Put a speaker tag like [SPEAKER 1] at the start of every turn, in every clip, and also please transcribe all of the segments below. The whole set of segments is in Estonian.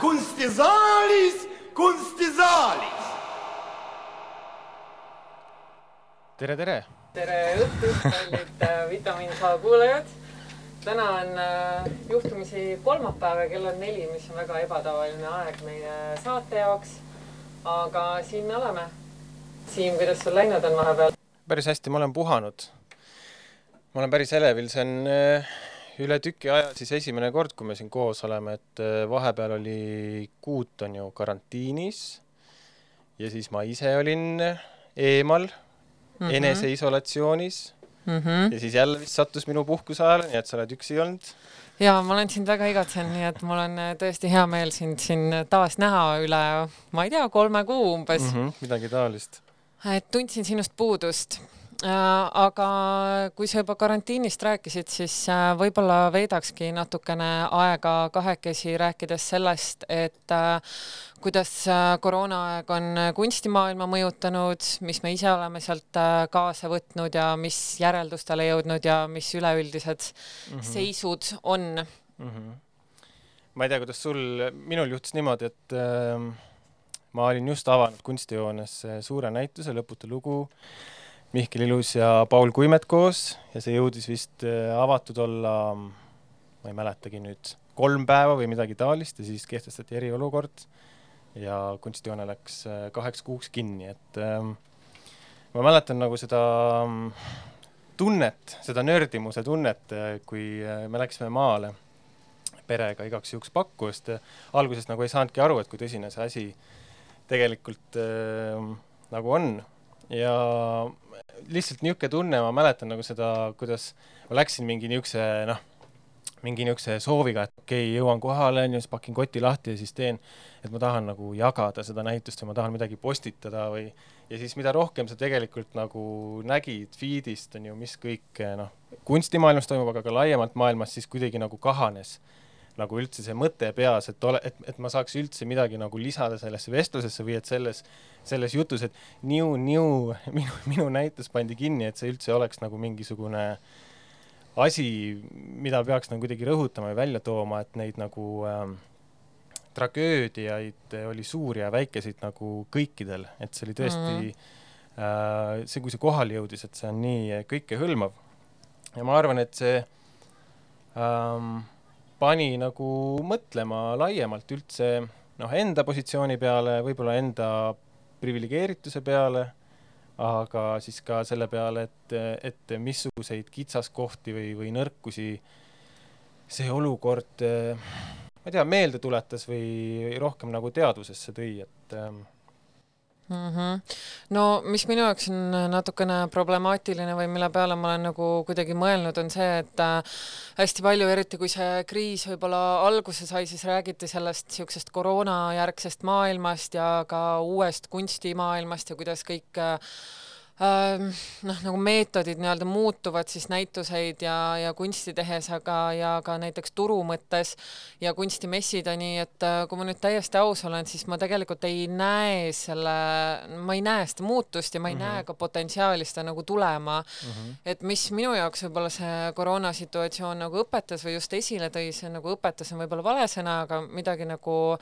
[SPEAKER 1] kunstisaalis, kunstisaalis.
[SPEAKER 2] tere, tere!
[SPEAKER 3] tere õhtust, kallid äh, Vitamiin H kuulajad. Täna on äh, juhtumisi kolmapäev ja kell on neli, mis on väga ebatavaline aeg meie saate jaoks. aga siin me oleme. Siim, kuidas sul läinud on vahepeal?
[SPEAKER 2] päris hästi, ma olen puhanud. ma olen päris elevil, see on äh, üle tüki aja siis esimene kord, kui me siin koos oleme, et äh, vahepeal oli Kuut on ju karantiinis ja siis ma ise olin eemal mm -hmm. eneseisolatsioonis mm -hmm. ja siis jälle vist sattus minu puhkuse ajale, nii et sa oled üksi olnud.
[SPEAKER 3] ja ma olen sind väga igatsenud, nii et mul on äh, tõesti hea meel sind siin taas näha üle, ma ei tea, kolme kuu umbes mm.
[SPEAKER 2] -hmm, midagi taolist.
[SPEAKER 3] et tundsin sinust puudust Äh, aga kui sa juba karantiinist rääkisid, siis äh, võib-olla veedakski natukene aega kahekesi rääkides sellest, et äh, kuidas koroonaaeg on kunstimaailma mõjutanud, mis me ise oleme sealt kaasa võtnud ja mis järeldustele jõudnud ja mis üleüldised mm -hmm. seisud on mm. -hmm.
[SPEAKER 2] ma ei tea, kuidas sul, minul juhtus niimoodi, et äh, ma olin just avanud kunstijoones suure näituse Lõputu lugu Mihkel Ilus ja Paul Kuimet koos ja see jõudis vist äh, avatud olla, ma ei mäletagi nüüd, kolm päeva või midagi taolist ja siis kehtestati eriolukord ja kunstihoone läks äh, kaheks kuuks kinni, et ähm, ma mäletan nagu seda ähm, tunnet, seda nördimuse tunnet, äh, kui me läksime maale perega igaks juhuks pakku, sest alguses nagu ei saanudki aru, et kui tõsine see asi tegelikult äh, nagu on ja lihtsalt niisugune tunne, ma mäletan nagu seda, kuidas ma läksin mingi niisuguse noh, mingi niisuguse sooviga, et okei okay,, jõuan kohale, onju, siis pakin koti lahti ja siis teen, et ma tahan nagu jagada seda näitust või ma tahan midagi postitada või ja siis mida rohkem sa tegelikult nagu nägid feed'ist, on ju, mis kõik noh, kunstimaailmas toimub, aga ka laiemalt maailmas, siis kuidagi nagu kahanes nagu üldse see mõte peas, et ole, et, et ma saaks üldse midagi nagu lisada sellesse vestlusesse või et selles selles jutus, et niu-niu minu, minu näitus pandi kinni, et see üldse oleks nagu mingisugune asi, mida peaks nagu kuidagi rõhutama ja välja tooma, et neid nagu ähm, tragöödiaid oli suuri ja väikeseid nagu kõikidel, et see oli tõesti mm -hmm. äh, see, kui see kohale jõudis, et see on nii kõikehõlmav. ja ma arvan, et see ähm, pani nagu mõtlema laiemalt üldse noh, enda positsiooni peale, võib-olla enda priviligeerituse peale, aga siis ka selle peale, et, et missuguseid kitsaskohti või, või nõrkusi see olukord, ma ei tea, meelde tuletas või rohkem nagu teadvusesse tõi, et
[SPEAKER 3] mm. -hmm. no mis minu jaoks on natukene problemaatiline või mille peale ma olen nagu kuidagi mõelnud, on see, et äh, hästi palju, eriti kui see kriis võib-olla alguse sai, siis räägiti sellest niisugusest koroonajärgsest maailmast ja ka uuest kunstimaailmast ja kuidas kõik äh, noh, nagu meetodid nii-öelda muutuvad siis näituseid ja, ja kunsti tehes, aga, ja ka näiteks turu mõttes ja kunstimessid on nii, et äh, kui ma nüüd täiesti aus olen, siis ma tegelikult ei näe selle, ma ei näe seda muutust ja ma ei mm -hmm. näe ka potentsiaali seda nagu tulema mm. -hmm. et mis minu jaoks võib-olla see koroonasituatsioon nagu õpetas või just esile tõi, see nagu õpetas on võib-olla vale sõna, aga midagi nagu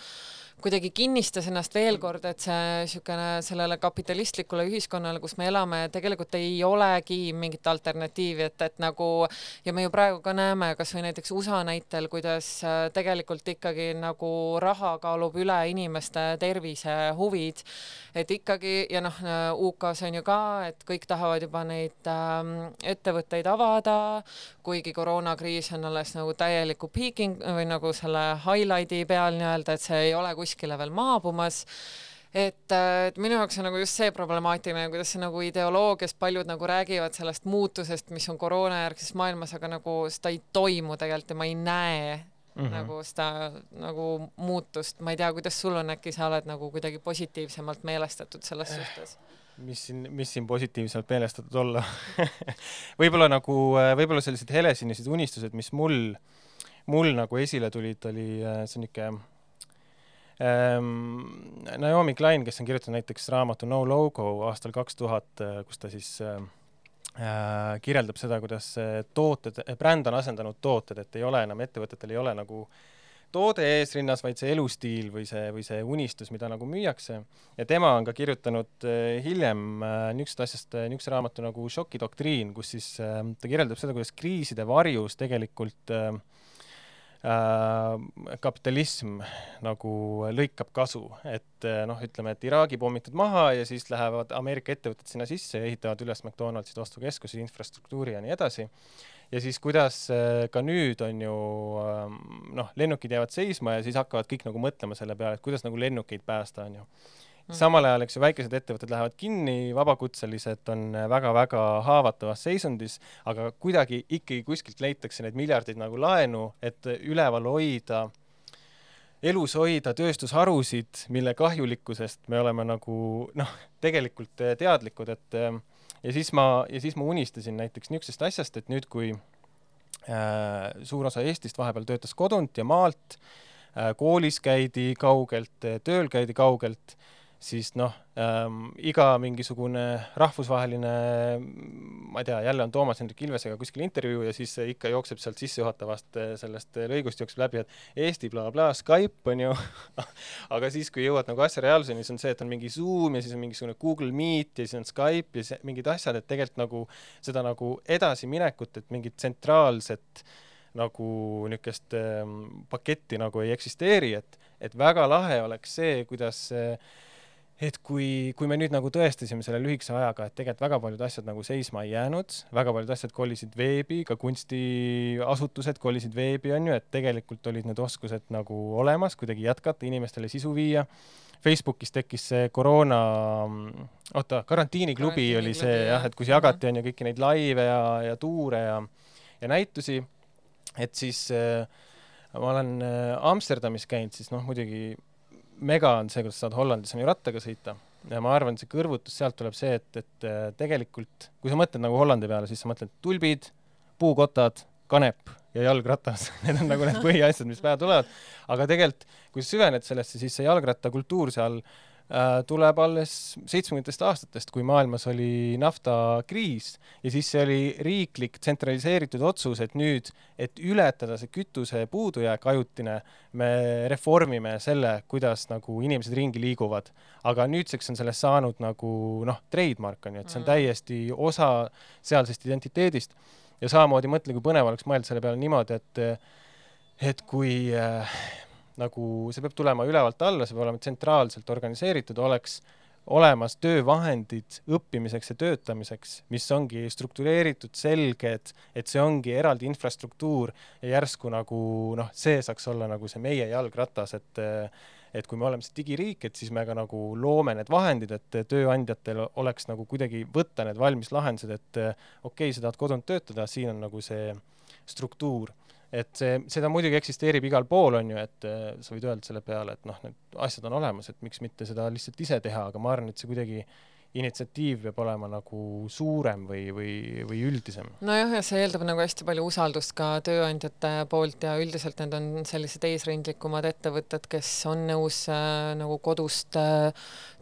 [SPEAKER 3] kuidagi kinnistas ennast veel kord, et see niisugune sellele kapitalistlikule ühiskonnale, kus me elame, tegelikult ei olegi mingit alternatiivi, et, et nagu ja me ju praegu ka näeme kasvõi näiteks USA näitel, kuidas äh, tegelikult ikkagi nagu raha kaalub üle inimeste tervise huvid, et ikkagi ja noh, UK-s on ju ka, et kõik tahavad juba neid ähm, ettevõtteid avada, kuigi koroonakriis on alles nagu täieliku peaking või nagu selle highlight'i peal nii-öelda, et see ei ole kuskile veel maabumas et, et minu jaoks on nagu just see problemaatiline, kuidas see nagu ideoloogias paljud nagu räägivad sellest muutusest, mis on koroonajärgses maailmas, aga nagu seda ei toimu tegelikult ja ma ei näe mm -hmm. nagu seda nagu muutust, ma ei tea, kuidas sul on, äkki sa oled nagu kuidagi positiivsemalt meelestatud selles eh, suhtes?
[SPEAKER 2] mis siin, mis siin positiivselt meelestatud olla võib-olla nagu, võib-olla sellised helesinised unistused, mis mul mul nagu esile tulid, oli äh, see niisugune ähm, Naomi Klein, kes on kirjutanud näiteks raamatu No Logo aastal kaks tuhat, äh, kus ta siis äh, kirjeldab seda, kuidas tooted, bränd on asendanud tooted, et ei ole enam, ettevõtetel ei ole nagu toode eesrinnas, vaid see elustiil või see, või see unistus, mida nagu müüakse. ja tema on ka kirjutanud äh, hiljem äh, niisugusest asjast äh, niisuguse raamatu nagu Šokidoktriin, kus siis ta kirjeldab seda, kuidas kriiside varjus tegelikult äh, kapitalism nagu lõikab kasu, et äh, noh, ütleme, et Iraagi pommitad maha ja siis lähevad Ameerika ettevõtted sinna sisse ja ehitavad üles McDonaldsid, ostukeskusi, infrastruktuuri ja nii edasi. ja siis kuidas äh, ka nüüd on ju ähm, noh, lennukid jäävad seisma ja siis hakkavad kõik nagu mõtlema selle peale, et kuidas nagu lennukeid päästa, on ju Mm. samal ajal, eks ju, väikesed ettevõtted lähevad kinni, vabakutselised on väga-väga haavatavas seisundis, aga kuidagi ikkagi kuskilt leitakse neid miljardeid nagu laenu, et üleval hoida, elus hoida tööstusharusid, mille kahjulikkusest me oleme nagu noh, tegelikult teadlikud, et ja siis ma, ja siis ma unistasin näiteks niisugusest asjast, et nüüd, kui äh, suur osa Eestist vahepeal töötas kodunt ja maalt äh,, koolis käidi kaugelt, tööl käidi kaugelt siis noh ähm,, iga mingisugune rahvusvaheline, ma ei tea, jälle on Toomas Hendrik Ilvesega kuskil intervjuu ja siis ikka jookseb sealt sissejuhatavast äh, sellest lõigust jookseb läbi, et Eesti blablabla bla, Skype on ju aga siis, kui jõuad nagu asja reaalsuseni, siis on see, et on mingi Zoom ja siis on mingisugune Google Meet ja siis on Skype ja siis mingid asjad, et tegelikult nagu seda nagu edasiminekut, et mingit tsentraalset nagu niisugust ähm, paketti nagu ei eksisteeri, et, et väga lahe oleks see, kuidas äh, et kui, kui me nüüd nagu tõestasime selle lühikese ajaga, et tegelikult väga paljud asjad nagu seisma ei jäänud, väga paljud asjad kolisid veebi, ka kunstiasutused kolisid veebi, on ju, et tegelikult olid need oskused nagu olemas, kuidagi jätkata, inimestele sisu viia. Facebookis tekkis see koroona, oota, karantiiniklubi oli see jah, et kus jagati, on ju, kõiki neid laive ja, ja tuure ja, ja näitusi, et siis äh, ma olen äh, Amsterdamis käinud, siis noh, muidugi mega on see, kuidas saad Hollandis on ju rattaga sõita ja ma arvan, see kõrvutus sealt tuleb see, et, et äh, tegelikult kui sa mõtled nagu Hollandi peale, siis sa mõtled tulbid, puukotad, kanep ja jalgratas need on nagu need põhiasjad, mis pähe tulevad. aga tegelikult, kui sa süvened sellesse, siis see jalgrattakultuur seal äh, Äh, tuleb alles seitsmekümnendatest aastatest, kui maailmas oli naftakriis ja siis see oli riiklik tsentraliseeritud otsus, et nüüd, et ületada see kütuse puudujääk ajutine, me reformime selle, kuidas nagu inimesed ringi liiguvad. aga nüüdseks on sellest saanud nagu noh, trademark on ju, et see on mm. täiesti osa sealsest identiteedist ja samamoodi mõtle, kui põnev oleks mõelda selle peale niimoodi, et et kui äh, nagu see peab tulema ülevalt alla, see peab olema tsentraalselt organiseeritud, oleks olemas töövahendid õppimiseks ja töötamiseks, mis ongi struktureeritud, selged, et see ongi eraldi infrastruktuur ja järsku nagu noh, see saaks olla nagu see meie jalgratas, et et kui me oleme see digiriik, et siis me ka nagu loome need vahendid, et tööandjatel oleks nagu kuidagi võtta need valmis lahendused, et okei okay,, sa tahad kodunt töötada, siin on nagu see struktuur et see, seda muidugi eksisteerib igal pool, on ju, et äh, sa võid öelda selle peale, et noh, need asjad on olemas, et miks mitte seda lihtsalt ise teha, aga ma arvan, et see kuidagi initsiatiiv peab olema nagu suurem või, või, või üldisem.
[SPEAKER 3] nojah, ja see eeldab nagu hästi palju usaldust ka tööandjate poolt ja üldiselt need on sellised eesrindlikumad ettevõtted, kes on nõus äh, nagu kodust äh,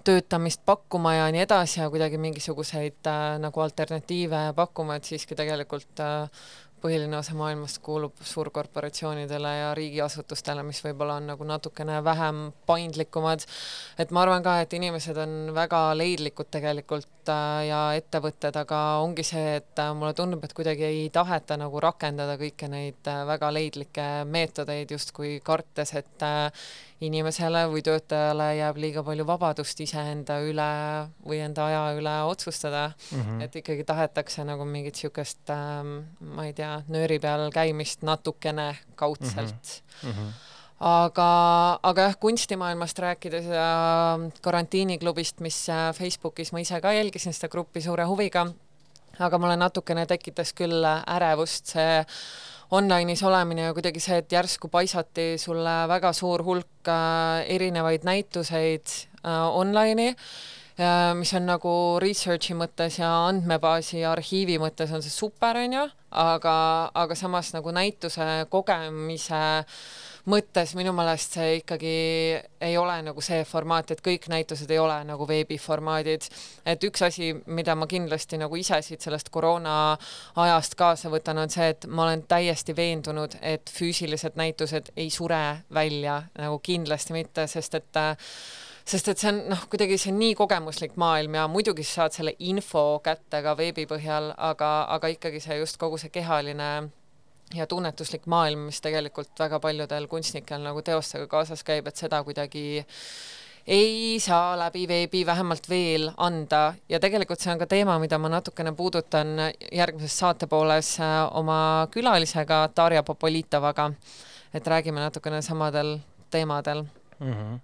[SPEAKER 3] töötamist pakkuma ja nii edasi ja kuidagi mingisuguseid äh, nagu alternatiive pakkuma, et siiski tegelikult äh, põhiline osa maailmast kuulub suurkorporatsioonidele ja riigiasutustele, mis võib-olla on nagu natukene vähem paindlikumad. et ma arvan ka, et inimesed on väga leidlikud tegelikult äh, ja ettevõtted, aga ongi see, et äh, mulle tundub, et kuidagi ei taheta nagu rakendada kõiki neid äh, väga leidlikke meetodeid justkui kartes, et inimesele või töötajale jääb liiga palju vabadust iseenda üle või enda aja üle otsustada mm. -hmm. et ikkagi tahetakse nagu mingit niisugust ähm,, ma ei tea, nööri peal käimist natukene kaudselt mm. -hmm aga, aga jah, kunstimaailmast rääkides ja karantiiniklubist, mis äh, Facebookis ma ise ka jälgisin seda gruppi suure huviga, aga mulle natukene tekitas küll ärevust see online'is olemine ja kuidagi see, et järsku paisati sulle väga suur hulk äh, erinevaid näituseid äh, online'i mis on nagu research'i mõttes ja andmebaasi ja arhiivi mõttes on see super, on ju, aga, aga samas nagu näituse kogemise mõttes minu meelest see ikkagi ei ole nagu see formaat, et kõik näitused ei ole nagu veebiformaadid. et üks asi, mida ma kindlasti nagu ise siit sellest koroona ajast kaasa võtan, on see, et ma olen täiesti veendunud, et füüsilised näitused ei sure välja nagu kindlasti mitte, sest et sest et see on noh, kuidagi see on nii kogemuslik maailm ja muidugi sa saad selle info kätte ka veebi põhjal, aga, aga ikkagi see just kogu see kehaline ja tunnetuslik maailm, mis tegelikult väga paljudel kunstnikel nagu teostega kaasas käib, et seda kuidagi ei saa läbi veebi vähemalt veel anda ja tegelikult see on ka teema, mida ma natukene puudutan järgmises saate pooles äh, oma külalisega Darja Popolitovaga. et räägime natukene samadel teemadel mm.
[SPEAKER 2] -hmm.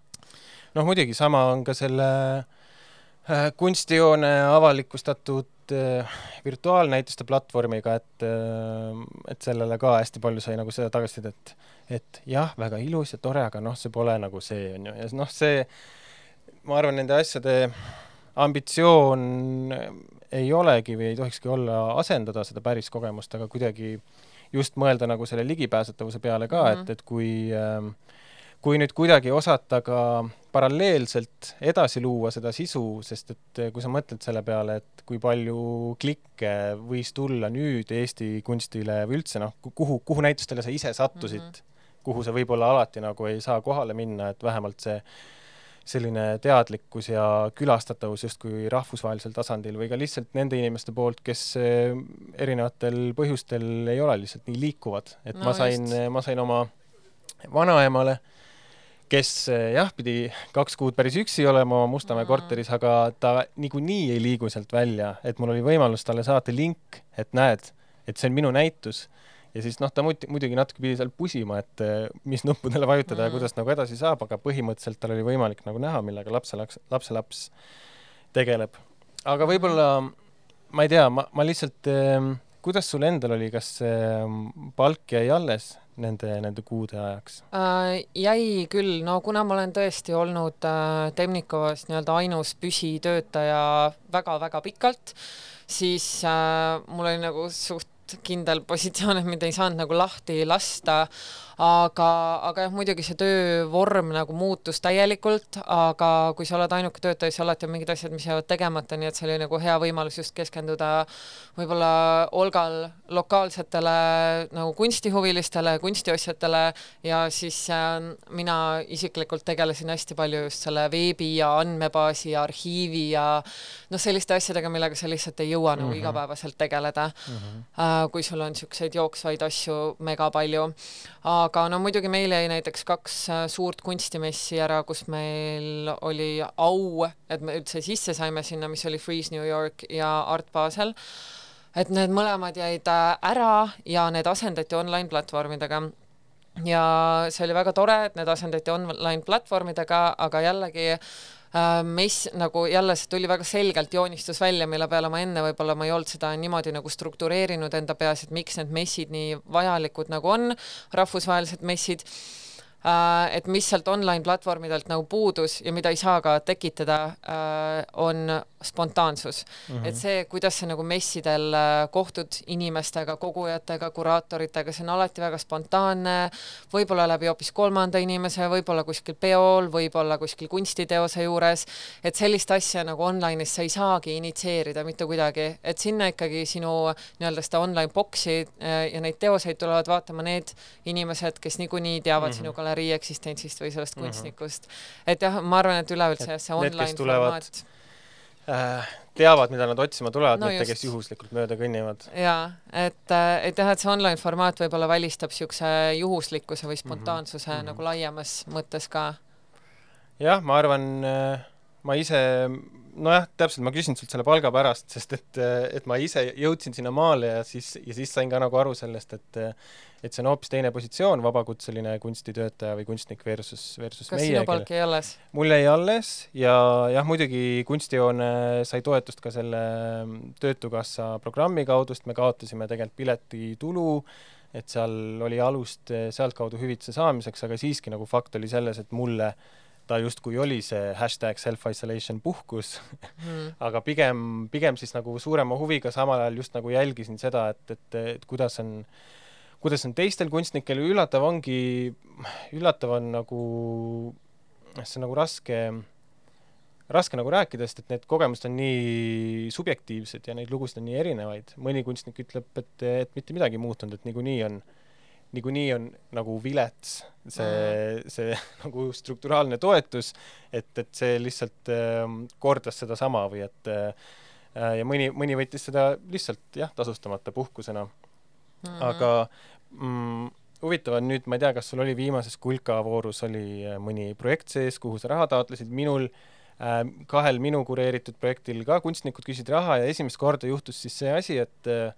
[SPEAKER 2] noh, muidugi sama on ka selle äh, kunstijoone avalikustatud äh, virtuaalnäituste platvormiga, et, äh, et sellele ka hästi palju sai nagu seda tagasisidet, et jah, väga ilus ja tore, aga noh, see pole nagu see, on ju, ja noh, see, ma arvan, nende asjade ambitsioon ei olegi või ei tohikski olla asendada seda päris kogemust, aga kuidagi just mõelda nagu selle ligipääsetavuse peale ka mm, -hmm. et, et kui äh, kui nüüd kuidagi osata ka paralleelselt edasi luua seda sisu, sest et kui sa mõtled selle peale, et kui palju klikke võis tulla nüüd Eesti kunstile või üldse noh, kuhu, kuhu näitustele sa ise sattusid mm, -hmm. kuhu sa võib-olla alati nagu ei saa kohale minna, et vähemalt see selline teadlikkus ja külastatavus justkui rahvusvahelisel tasandil või ka lihtsalt nende inimeste poolt, kes eh, erinevatel põhjustel ei ole lihtsalt nii liikuvad, et no, ma sain, ma sain oma vanaemale äh, kes eh, jah, pidi kaks kuud päris üksi olema oma Mustamäe mm. korteris, aga ta niikuinii ei liigu sealt välja, et mul oli võimalus talle saata link, et näed, et see on minu näitus ja siis noh, ta muidugi natuke pidi seal pusima, et eh, mis nuppudele vajutada mm. ja kuidas nagu edasi saab, aga põhimõtteliselt tal oli võimalik nagu näha, millega lapselaps, lapselaps tegeleb. aga võib-olla ma ei tea, ma, ma lihtsalt eh, kuidas sul endal oli, kas palk jäi alles nende, nende kuude ajaks
[SPEAKER 3] äh,? jäi küll, no kuna ma olen tõesti olnud äh, Temnikovas nii-öelda ainus püsitöötaja väga-väga pikalt, siis äh, mul oli nagu suht kindel positsioon, et mind ei saanud nagu lahti lasta, aga, aga jah, muidugi see töövorm nagu muutus täielikult, aga kui sa oled ainuke töötaja, siis alati on mingid asjad, mis jäävad tegemata, nii et see oli nagu hea võimalus just keskenduda võib-olla Olgal lokaalsetele nagu kunstihuvilistele, kunstiostjatele ja siis äh, mina isiklikult tegelesin hästi palju just selle veebi ja andmebaasi ja arhiivi ja noh, selliste asjadega, millega sa lihtsalt ei jõua mm -hmm. nagu igapäevaselt tegeleda mm. -hmm. Kui sul on niisuguseid jooksvaid asju mega palju aga no muidugi meil jäi näiteks kaks äh, suurt kunstimessi ära, kus meil oli au, et me üldse sisse saime sinna, mis oli Freeze New York ja Art Basel. et need mõlemad jäid äh, ära ja need asendati online platvormidega ja see oli väga tore, et need asendati online platvormidega, aga jällegi Äh, mess nagu jälle see tuli väga selgelt joonistus välja, mille peale ma enne võib-olla ma ei olnud seda niimoodi nagu struktureerinud enda peas, et miks need messid nii vajalikud nagu on, rahvusvahelised messid et mis sealt online platvormidelt nagu puudus ja mida ei saa ka tekitada, äh, on spontaansus mm. -hmm. et see, kuidas sa nagu messidel äh, kohtud inimestega, kogujatega, kuraatoritega, see on alati väga spontaanne, võib-olla läbi hoopis kolmanda inimese, võib-olla kuskil peol, võib-olla kuskil kunstiteose juures, et sellist asja nagu online'is sa ei saagi initsieerida mitte kuidagi, et sinna ikkagi sinu nii-öelda seda online box'i ja neid teoseid tulevad vaatama need inimesed, kes niikuinii teavad mm -hmm. sinu kallal galerii eksistentsist või sellest mm -hmm. kunstnikust. et jah, ma arvan, et üleüldse see, see online
[SPEAKER 2] tulevad, formaat äh, teavad, mida nad otsima tulevad no, mitte kes juhuslikult mööda kõnnivad.
[SPEAKER 3] jaa, et, äh, et jah, et see online formaat võib-olla välistab niisuguse juhuslikkuse või spontaansuse mm -hmm. nagu laiemas mõttes ka.
[SPEAKER 2] jah, ma arvan, äh, ma ise nojah, täpselt, ma küsin sult selle palga pärast, sest et, et ma ise jõudsin sinna maale ja siis, ja siis sain ka nagu aru sellest, et et see on hoopis teine positsioon, vabakutseline kunstitöötaja või kunstnik versus, versus
[SPEAKER 3] kas
[SPEAKER 2] meie.
[SPEAKER 3] sinu palk jäi alles?
[SPEAKER 2] mul jäi alles ja jah, muidugi kunstijoone sai toetust ka selle Töötukassa programmi kaudu, sest me kaotasime tegelikult piletitulu, et seal oli alust sealtkaudu hüvitise saamiseks, aga siiski nagu fakt oli selles, et mulle ta justkui oli see hashtag self-isolation puhkus
[SPEAKER 3] mm.
[SPEAKER 2] aga pigem, pigem siis nagu suurema huviga samal ajal just nagu jälgisin seda, et, et, et kuidas on, kuidas on teistel kunstnikel, üllatav ongi, üllatav on nagu, see on nagu raske raske nagu rääkida, sest et need kogemused on nii subjektiivsed ja neid lugusid on nii erinevaid. mõni kunstnik ütleb, et, et mitte midagi muutunud, et niikuinii on, niikuinii on nagu vilets see see nagu strukturaalne toetus, et, et see lihtsalt äh, kordas sedasama või et äh, ja mõni, mõni võttis seda lihtsalt jah, tasustamata puhkusena mm. -hmm. aga mm, huvitav on nüüd, ma ei tea, kas sul oli viimases Kulka voorus oli äh, mõni projekt sees, kuhu sa raha taotlesid, minul äh, Äh, kahel minu kureeritud projektil ka kunstnikud küsisid raha ja esimest korda juhtus siis see asi, et äh,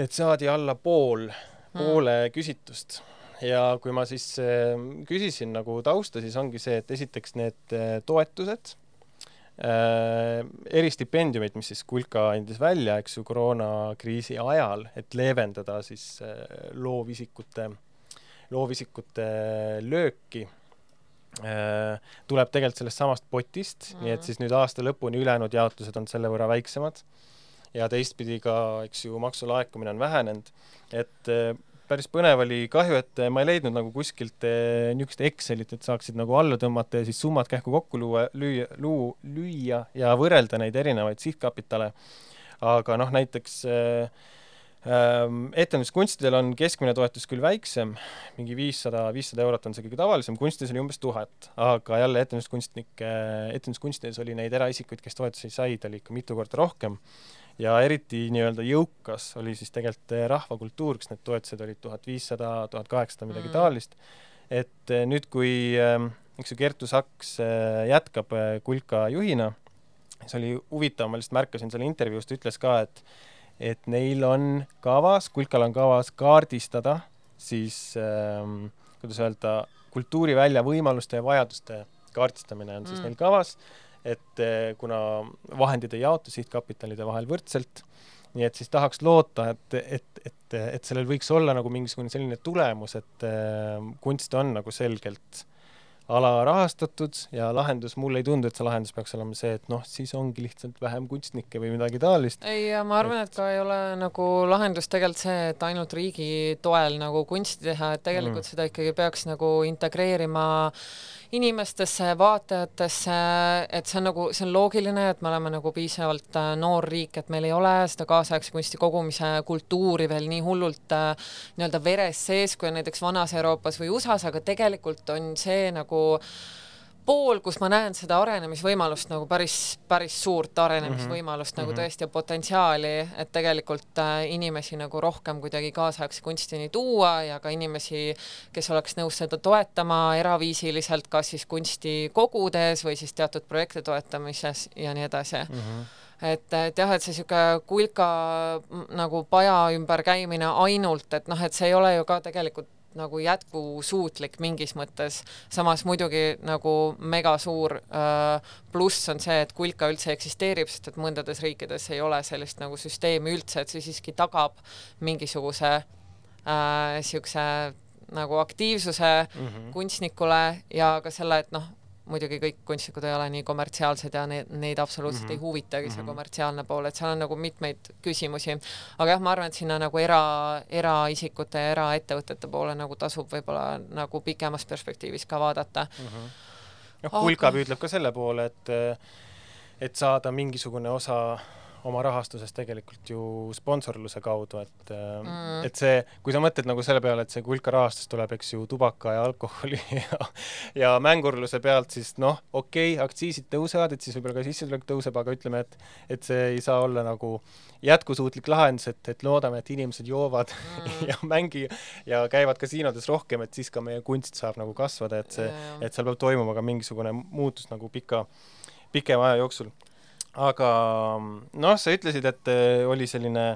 [SPEAKER 2] et saadi alla pool, poole mm. küsitust. ja kui ma siis äh, küsisin nagu tausta, siis ongi see, et esiteks need toetused äh,, eristipendiumid, mis siis Kulka andis välja, eks ju, koroonakriisi ajal, et leevendada siis äh, loovisikute, loovisikute lööki Äh, tuleb tegelikult sellest samast potist mm, -hmm. nii et siis nüüd aasta lõpuni ülejäänud jaotused on selle võrra väiksemad. Ja teistpidi ka, eks ju, maksulaekumine on vähenenud, et äh, päris põnev oli, kahju, et äh, ma ei leidnud nagu kuskilt niisugust Excelit, et saaksid nagu alla tõmmata ja siis summad kähku kokku luua, lüüa, luu-, lüüa ja võrrelda neid erinevaid sihtkapitale. aga noh, näiteks äh, etenduskunstidel on keskmine toetus küll väiksem, mingi viissada, viissada eurot on see kõige tavalisem, kunstides oli umbes tuhat, aga jälle etenduskunstnike, etenduskunstides oli neid eraisikuid, kes toetusi said, oli ikka mitu korda rohkem. Ja eriti nii-öelda jõukas oli siis tegelikult eh, rahvakultuur, kus need toetused olid tuhat viissada, tuhat kaheksasada, midagi mm. taolist. et eh, nüüd, kui ehm, eks ju, Kertu Saks eh, jätkab Kulka juhina, see oli huvitav, ma lihtsalt märkasin selle intervjuus, ta ütles ka, et et neil on kavas, Kulkal on kavas kaardistada siis ähm, kuidas öelda, kultuurivälja võimaluste ja vajaduste kaardistamine on siis mm. neil kavas, et äh, kuna vahendid ei jaotu sihtkapitalide vahel võrdselt, nii et siis tahaks loota, et, et, et, et sellel võiks olla nagu mingisugune selline tulemus, et äh, kunst on nagu selgelt alarahastatud ja lahendus, mulle ei tundu, et see lahendus peaks olema see, et noh, siis ongi lihtsalt vähem kunstnikke või midagi taolist.
[SPEAKER 3] ei, ja ma arvan, et ka ei ole nagu lahendus tegelikult see, et ainult riigi toel nagu kunsti teha, et tegelikult mm. seda ikkagi peaks nagu integreerima inimestesse, vaatajatesse, et see on nagu, see on loogiline, et me oleme nagu piisavalt äh, noor riik, et meil ei ole seda kaasaegse kunsti kogumise kultuuri veel nii hullult äh, nii-öelda veres sees, kui on näiteks vanas Euroopas või USA-s, aga tegelikult on see nagu pool, kus ma näen seda arenemisvõimalust nagu päris, päris suurt arenemisvõimalust mm -hmm. nagu mhm. tõesti ja potentsiaali, et tegelikult äh, inimesi nagu rohkem kuidagi kaasaegse kunstini tuua ja ka inimesi, kes oleks nõus seda toetama eraviisiliselt, kas siis kunsti kogudes või siis teatud projekte toetamises ja nii edasi mm. -hmm et, et jah, et see niisugune kulka nagu paja ümber käimine ainult, et noh, et see ei ole ju ka tegelikult nagu jätkusuutlik mingis mõttes, samas muidugi nagu megasuur äh, pluss on see, et kulka üldse eksisteerib, sest et mõndades riikides ei ole sellist nagu süsteemi üldse, et see siiski tagab mingisuguse niisuguse äh, nagu aktiivsuse mm -hmm. kunstnikule ja ka selle, et noh, muidugi kõik kunstnikud ei ole nii kommertsiaalsed ja neid, neid absoluutselt mm -hmm. ei huvitagi see mm -hmm. kommertsiaalne pool, et seal on nagu mitmeid küsimusi. aga jah, ma arvan, et sinna nagu era, eraisikute ja eraettevõtete poole nagu tasub võib-olla nagu pikemas perspektiivis ka vaadata mm.
[SPEAKER 2] -hmm. noh, Kulka püüdleb ka selle poole, et et saada mingisugune osa oma rahastusest tegelikult ju sponsorluse kaudu, et mm. et see, kui sa mõtled nagu selle peale, et see kulka rahastus tuleb, eks ju, tubaka ja alkoholi ja ja mängurluse pealt, siis noh, okei okay,, aktsiisid tõusevad, et siis võib-olla ka sissetulek tõuseb, aga ütleme, et et see ei saa olla nagu jätkusuutlik lahendus, et, et loodame, et inimesed joovad mm. ja mängi ja käivad kasiinodes rohkem, et siis ka meie kunst saab nagu kasvada, et see et seal peab toimuma ka mingisugune muutus nagu pika, pikema aja jooksul aga noh, sa ütlesid, et äh, oli selline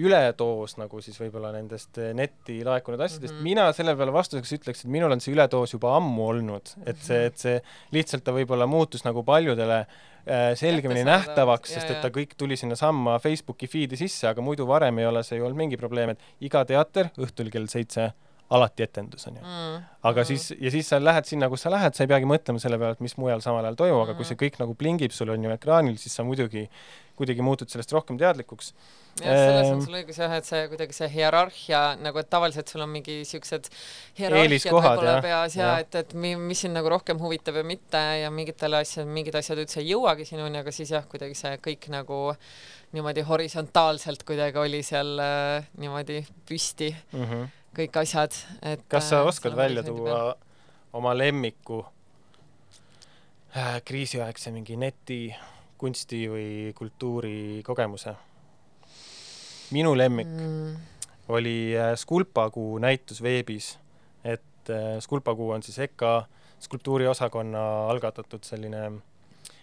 [SPEAKER 2] üledoos nagu siis võib-olla nendest äh, netti laekunud asjadest. Mm, -hmm. mina selle peale vastuseks ütleks, et minul on see üledoos juba ammu olnud, et see, et see lihtsalt ta võib-olla muutus nagu paljudele äh, selgemini nähtavaks, sest et ta kõik tuli sinnasamma Facebooki feed'i sisse, aga muidu varem ei ole see ju olnud mingi probleem, et iga teater õhtul kell seitse alati etendus, on ju
[SPEAKER 3] mm..
[SPEAKER 2] aga mm. siis, ja siis sa lähed sinna, kus sa lähed, sa ei peagi mõtlema selle peale, et mis mujal samal ajal toimub, aga kui see kõik nagu plingib sul on ju ekraanil, siis sa muidugi kuidagi muutud sellest rohkem teadlikuks.
[SPEAKER 3] jah, selles on sul õigus jah, et see kuidagi see hierarhia nagu, et tavaliselt sul on mingi siuksed hierarhiad võib-olla peas ja, ja et, et mi, mis sind nagu rohkem huvitab ja mitte ja mingitele asjad, mingid asjad üldse ei jõuagi sinuni, aga siis jah, kuidagi see kõik nagu niimoodi horisontaalselt kuidagi oli seal äh, niimoodi püsti mm. -hmm kõik asjad, et
[SPEAKER 2] kas sa äh, oskad välja tuua oma lemmiku äh, kriisiaegse mingi neti, kunsti või kultuuri kogemuse? minu lemmik mm. oli äh, Skulpakuu näitus veebis, et Skulpakuu on siis EKA skulptuuriosakonna algatatud selline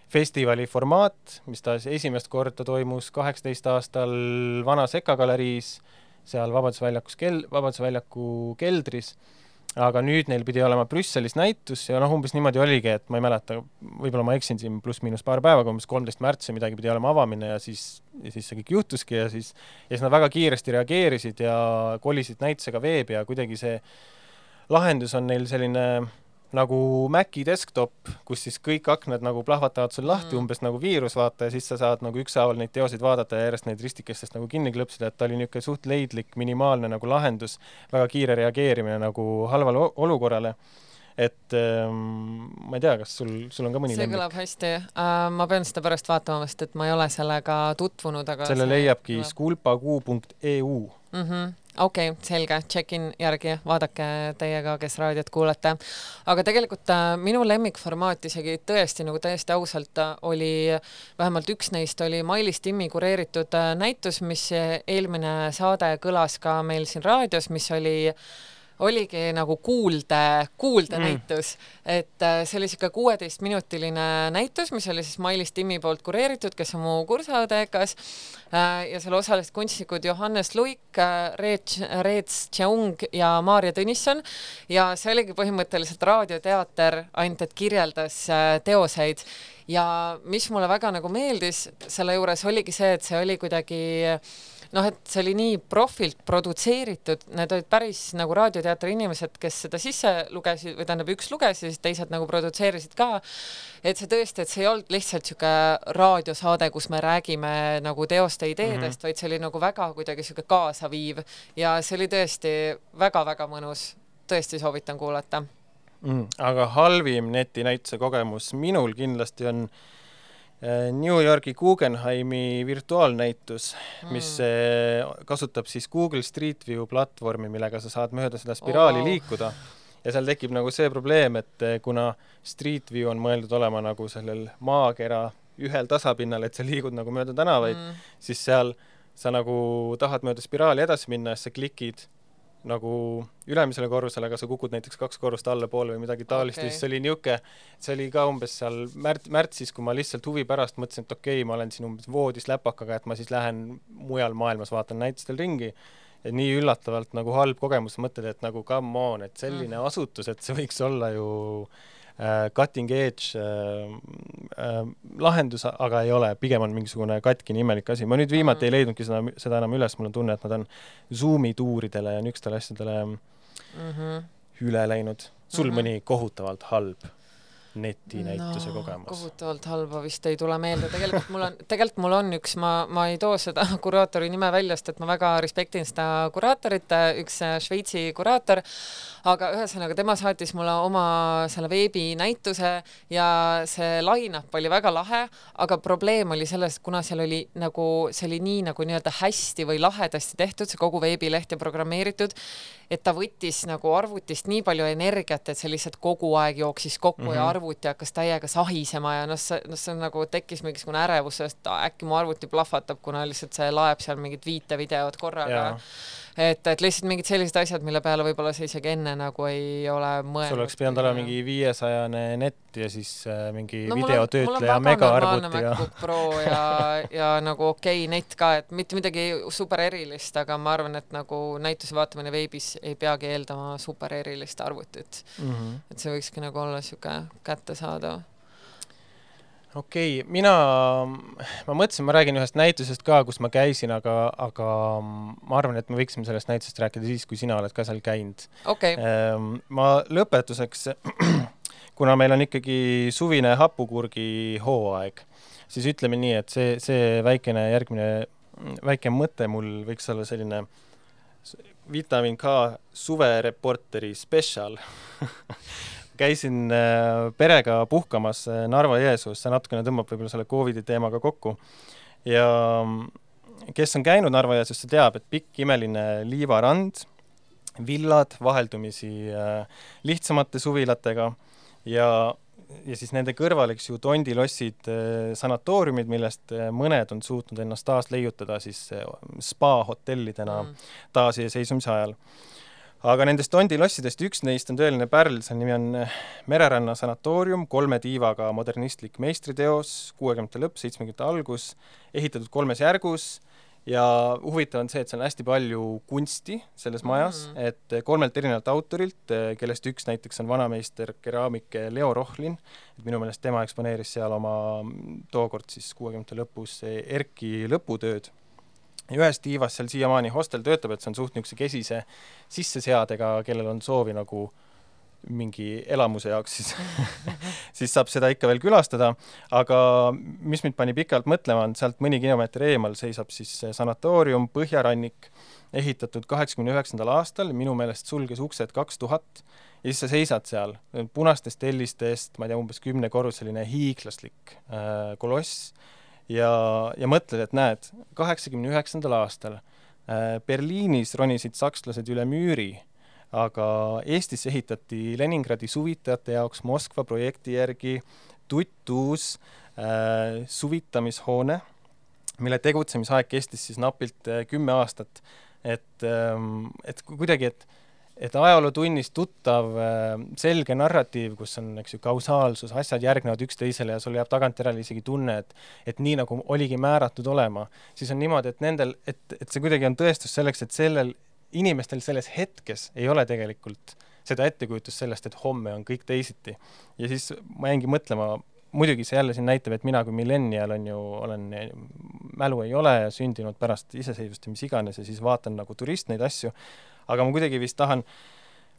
[SPEAKER 2] festivali formaat, mis ta esimest korda toimus kaheksateist aastal Vanas EKA galeriis seal Vabaduse väljakus kel-, Vabaduse väljaku keldris, aga nüüd neil pidi olema Brüsselis näitus ja noh, umbes niimoodi oligi, et ma ei mäleta, võib-olla ma eksin siin pluss-miinus paar päeva, aga umbes kolmteist märts või midagi pidi olema avamine ja siis, ja siis see kõik juhtuski ja siis, ja siis nad väga kiiresti reageerisid ja kolisid näitusega veebi ja kuidagi see lahendus on neil selline nagu Maci desktop, kus siis kõik aknad nagu plahvatavad sul lahti mm. umbes nagu viirus, vaata, ja siis sa saad nagu ükshaaval neid teoseid vaadata ja järjest neid ristikestest nagu kinni klõpsida, et ta oli niisugune suht leidlik, minimaalne nagu lahendus, väga kiire reageerimine nagu halvale olukorrale et ähm, ma ei tea, kas sul, sul on ka mõni
[SPEAKER 3] see lemmik? kõlab hästi uh,. ma pean seda pärast vaatama, sest et ma ei ole sellega tutvunud, aga
[SPEAKER 2] selle leiabki skulpakuu.eu
[SPEAKER 3] mm. -hmm okei okay,, selge, check-in järgi, vaadake teie ka, kes raadiot kuulate. aga tegelikult äh, minu lemmikformaat isegi tõesti nagu täiesti ausalt äh, oli, vähemalt üks neist oli Mailis Timmi kureeritud äh, näitus, mis eelmine saade kõlas ka meil siin raadios, mis oli oligi nagu kuulde, kuuldenäitus mm., et äh, see oli siuke kuueteistminutiline näitus, mis oli siis Mailis Timmi poolt kureeritud, kes on mu kursaõde EKA-s äh, ja seal osalesid kunstnikud Johannes Luik, äh, Reets, Reets Tšeung ja Maarja Tõnisson. Ja see oligi põhimõtteliselt raadioteater, ainult et kirjeldas teoseid. Ja mis mulle väga nagu meeldis selle juures oligi see, et see oli kuidagi noh, et see oli nii profilt produtseeritud, need olid päris nagu raadioteatri inimesed, kes seda sisse lugesid või tähendab, üks luges ja siis teised nagu produtseerisid ka. et see tõesti, et see ei olnud lihtsalt sihuke raadiosaade, kus me räägime nagu teoste ideedest mm, -hmm. vaid see oli nagu väga kuidagi sihuke kaasaviiv ja see oli tõesti väga-väga mõnus. tõesti soovitan kuulata
[SPEAKER 2] mm,. aga halvim netinäituse kogemus minul kindlasti on äh, New Yorgi Guggenheimi virtuaalnäitus, mis mm. kasutab siis Google Street View platvormi, millega sa saad mööda seda spiraali oh. liikuda. ja seal tekib nagu see probleem, et äh, kuna Street View on mõeldud olema nagu sellel maakera ühel tasapinnal, et sa liigud nagu mööda tänavaid mm., siis seal sa nagu tahad mööda spiraali edasi minna ja siis sa klikid nagu ülemisele korrusele, aga sa kukud näiteks kaks korrust allapoole või midagi taolist okay., siis see oli niisugune, see oli ka umbes seal märt-, märtsis, kui ma lihtsalt huvi pärast mõtlesin, et okei okay,, ma olen siin umbes voodis läpakaga, et ma siis lähen mujal maailmas, vaatan näitustel ringi, ja nii üllatavalt nagu halb kogemus, mõtled, et nagu come on, et selline mm. asutus, et see võiks olla ju cutting edge äh, äh, lahendus, aga ei ole, pigem on mingisugune katkine imelik asi. ma nüüd viimati mm. ei leidnudki seda, seda enam üles, mul on tunne, et nad on Zoomi tuuridele ja niisugustele asjadele mm -hmm. üle läinud. sul mm -hmm. mõni kohutavalt halb netinäituse no, kogemus?
[SPEAKER 3] kohutavalt halba vist ei tule meelde, tegelikult mul on, tegelikult mul on üks, ma, ma ei too seda kuraatori nime välja, sest et ma väga respektin seda kuraatorit, üks Šveitsi kuraator, aga ühesõnaga tema saatis mulle oma selle veebinäituse ja see line-up oli väga lahe, aga probleem oli selles, kuna seal oli nagu, see oli nii nagu nii-öelda hästi või lahedasti tehtud, see kogu veebileht ja programmeeritud, et ta võttis nagu arvutist nii palju energiat, et see lihtsalt kogu aeg jooksis kokku mm -hmm. ja mhm. Arvuti hakkas täiega sahisema ja noh, see, noh, see on nagu tekkis mingisugune ärevus, et äkki mu arvuti plahvatab, kuna lihtsalt see laeb seal mingit viite videot korraga et, et lihtsalt mingid sellised asjad, mille peale võib-olla sa isegi enne nagu ei ole mõelnud.
[SPEAKER 2] sul oleks pidanud olema mingi viiesajane net ja siis äh, mingi no, videotöötleja megaarvutiga.
[SPEAKER 3] MacBook Pro ja, ja nagu okei okay, net ka, et mitte midagi super erilist, aga ma arvan, et nagu näituse vaatamine veebis ei peagi eeldama super erilist arvutit mm. -hmm. et see võikski nagu olla sihuke kättesaadav
[SPEAKER 2] okei okay,, mina, ma mõtlesin, ma räägin ühest näitusest ka, kus ma käisin, aga, aga ma arvan, et me võiksime sellest näitusest rääkida siis, kui sina oled ka seal käinud.
[SPEAKER 3] Okay..
[SPEAKER 2] Ehm, ma lõpetuseks, kuna meil on ikkagi suvine hapukurgi hooaeg, siis ütleme nii, et see, see väikene järgmine, väike mõte mul võiks olla selline vitamiin K suvereporteri spetsial käisin äh, perega puhkamas äh, Narva-Jõesuus, see natukene tõmbab võib-olla selle Covidi teemaga kokku. ja mm, kes on käinud Narva-Jõesuus, see teab, et pikk imeline liivarand, villad vaheldumisi äh, lihtsamate suvilatega ja, ja siis nende kõrval, eks ju, tondilossid, sanatooriumid, millest mõned on suutnud ennast taas leiutada siis spa-hotellidena mm. taasiseseisvumise ajal aga nendest Tondi lossidest üks neist on tõeline pärl, selle nimi on eh, Mereranna sanatoorium, kolme tiivaga modernistlik meistriteos, kuuekümnendate lõpp, seitsmekümnendate algus, ehitatud kolmes järgus ja huvitav on see, et seal on hästi palju kunsti selles majas mm, -hmm. et kolmelt erinevalt autorilt, eh, kellest üks näiteks on vanameister, keraamik Leo Rohlin, et minu meelest tema eksponeeris seal oma tookord siis kuuekümnendate lõpus Erki lõputööd ja ühes tiivas seal siiamaani hostel töötab, et see on suht niisuguse kesise sisseseadega, kellel on soovi nagu mingi elamuse jaoks, siis siis saab seda ikka veel külastada, aga mis mind pani pikalt mõtlema, on sealt mõni kilomeeter eemal seisab siis sanatoorium Põhjarannik, ehitatud kaheksakümne üheksandal aastal, minu meelest sulges uksed kaks tuhat, ja siis sa seisad seal punastest tellistest, ma ei tea, umbes kümnekorruseline hiiglaslik äh, koloss, ja, ja mõtled, et näed, kaheksakümne üheksandal aastal äh, Berliinis ronisid sakslased üle müüri, aga Eestis ehitati Leningradi suvitajate jaoks Moskva projekti järgi tuttuus äh, suvitamishoone, mille tegutsemisaeg kestis siis napilt äh, kümme aastat. et ähm,, et kuidagi, et et ajalootunnis tuttav äh, selge narratiiv, kus on, eks ju, kausaalsus, asjad järgnevad üksteisele ja sul jääb tagantjärele isegi tunne, et et nii, nagu oligi määratud olema, siis on niimoodi, et nendel, et, et see kuidagi on tõestus selleks, et sellel inimestel selles hetkes ei ole tegelikult seda ettekujutust sellest, et homme on kõik teisiti. ja siis ma jäingi mõtlema, muidugi see jälle siin näitab, et mina kui millennial on ju, olen, mälu ei ole sündinud pärast iseseisvust ja mis iganes ja siis vaatan nagu turist neid asju, aga ma kuidagi vist tahan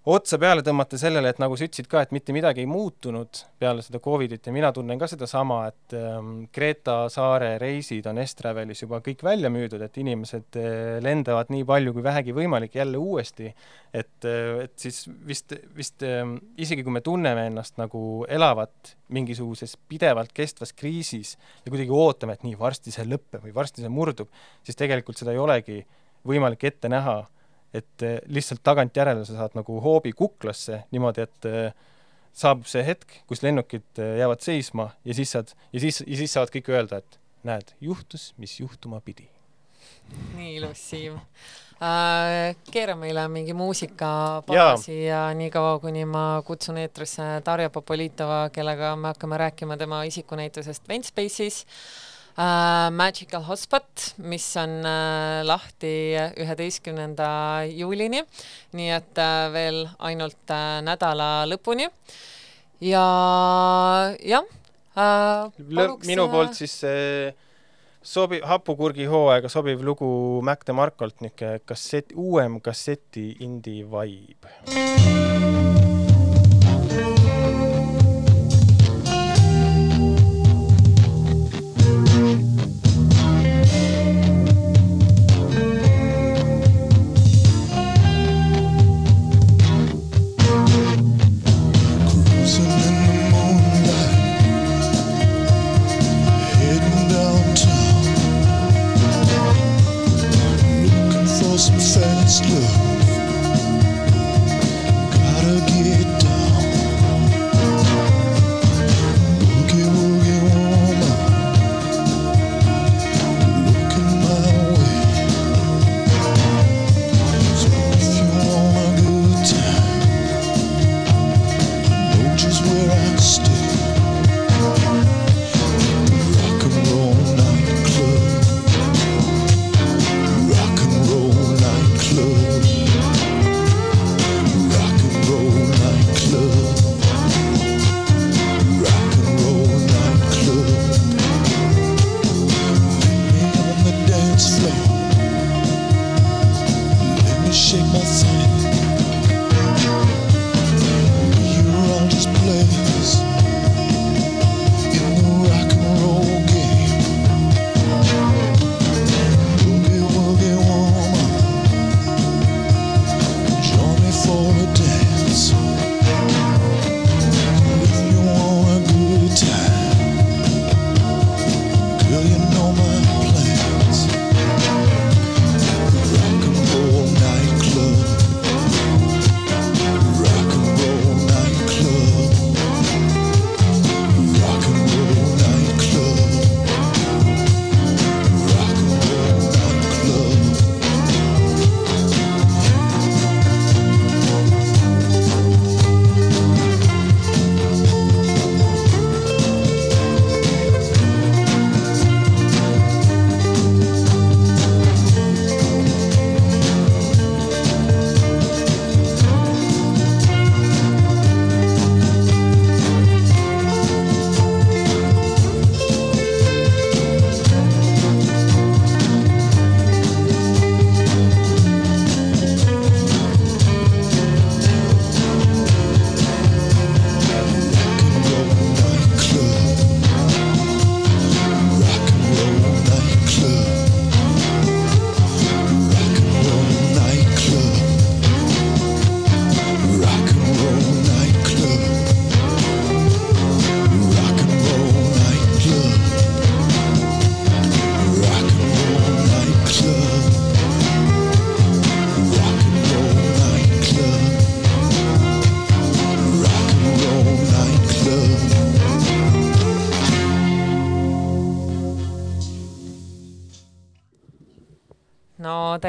[SPEAKER 2] otsa peale tõmmata sellele, et nagu sa ütlesid ka, et mitte midagi ei muutunud peale seda Covidit ja mina tunnen ka sedasama, et ähm, Kreeta saare reisid on Estravelis juba kõik välja müüdud, et inimesed äh, lendavad nii palju kui vähegi võimalik jälle uuesti. et äh,, et siis vist, vist äh, isegi kui me tunneme ennast nagu elavat mingisuguses pidevalt kestvas kriisis ja kuidagi ootame, et nii, varsti see lõpeb või varsti see murdub, siis tegelikult seda ei olegi võimalik ette näha et eh, lihtsalt tagantjärele sa saad nagu hoobi kuklasse niimoodi, et eh, saabub see hetk, kus lennukid eh, jäävad seisma ja siis saad, ja siis, ja siis saavad kõik öelda, et näed, juhtus, mis juhtuma pidi.
[SPEAKER 3] nii ilus, Siim äh,. keera meile mingi muusikapaasi ja. ja niikaua, kuni ma kutsun eetrisse Darja Popolitova, kellega me hakkame rääkima tema isikunäitusest Ventspace'is äh, uh, Magical Hotspot, mis on uh, lahti üheteistkümnenda juulini, nii et uh, veel ainult uh, nädala lõpuni. ja jah
[SPEAKER 2] uh,. minu poolt siis see sobi-, hapukurgi hooaega sobiv lugu Mac DeMarcolt, niisugune kassett, uuem kasseti indie vibe. Let's
[SPEAKER 3] go.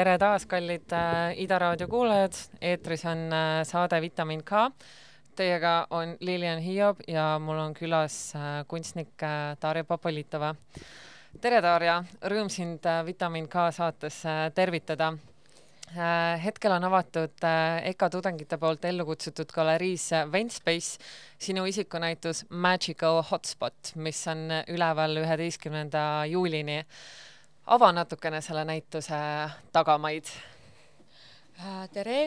[SPEAKER 3] Tere taas, kallid äh, Ida raadio kuulajad, eetris on äh, saade Vitamin K. Teiega on Lilian Hiob ja mul on külas äh, kunstnik Darja Popolitova. tere, Darja, rõõm sind Vitamin K saates tervitada. Hetkel on avatud EKA tudengite poolt ellu kutsutud galeriis Ventspace sinu isikunäitus Magical Hotspot, mis on üleval üheteistkümnenda juulini ava natukene selle näituse tagamaid.
[SPEAKER 4] Äh, tere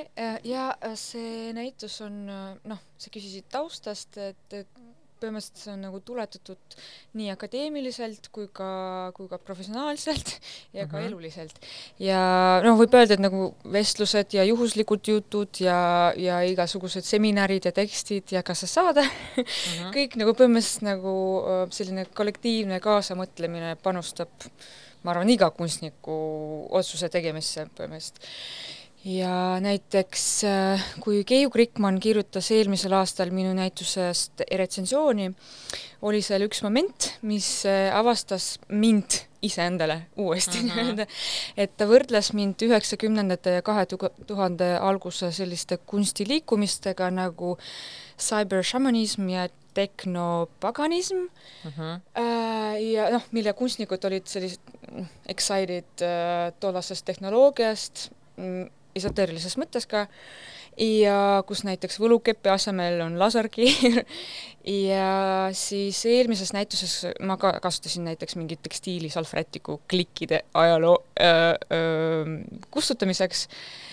[SPEAKER 4] ja äh, see näitus on noh, sa küsisid taustast, et, et põhimõtteliselt see on nagu tuletatud nii akadeemiliselt kui ka, kui ka professionaalselt ja ka mm -hmm. eluliselt. ja noh, võib öelda, et nagu vestlused ja juhuslikud jutud ja, ja igasugused seminarid ja tekstid ja kas sa saad mm, -hmm. kõik nagu põhimõtteliselt nagu äh, selline kollektiivne kaasamõtlemine panustab ma arvan, iga kunstniku otsuse tegemisse põhimõtteliselt. ja näiteks äh, kui Keiu Krikman kirjutas eelmisel aastal minu näitusest retsensiooni, oli seal üks moment, mis äh, avastas mind iseendale uuesti uh -huh. nii-öelda, et ta võrdles mind üheksakümnendate ja kahe tuhande alguse selliste kunstiliikumistega nagu cyberšamanism ja tehnopaganism. Uh -huh. ja noh, mille kunstnikud olid sellised mm, excited äh, tollasest tehnoloogiast, mm, esoteerilises mõttes ka, ja kus näiteks võlukepi asemel on laserkiir. Ja siis eelmises näituses ma ka kasutasin näiteks mingit tekstiilisalvrätiku klikkide ajaloo öö, öö, kustutamiseks. äh, Äh,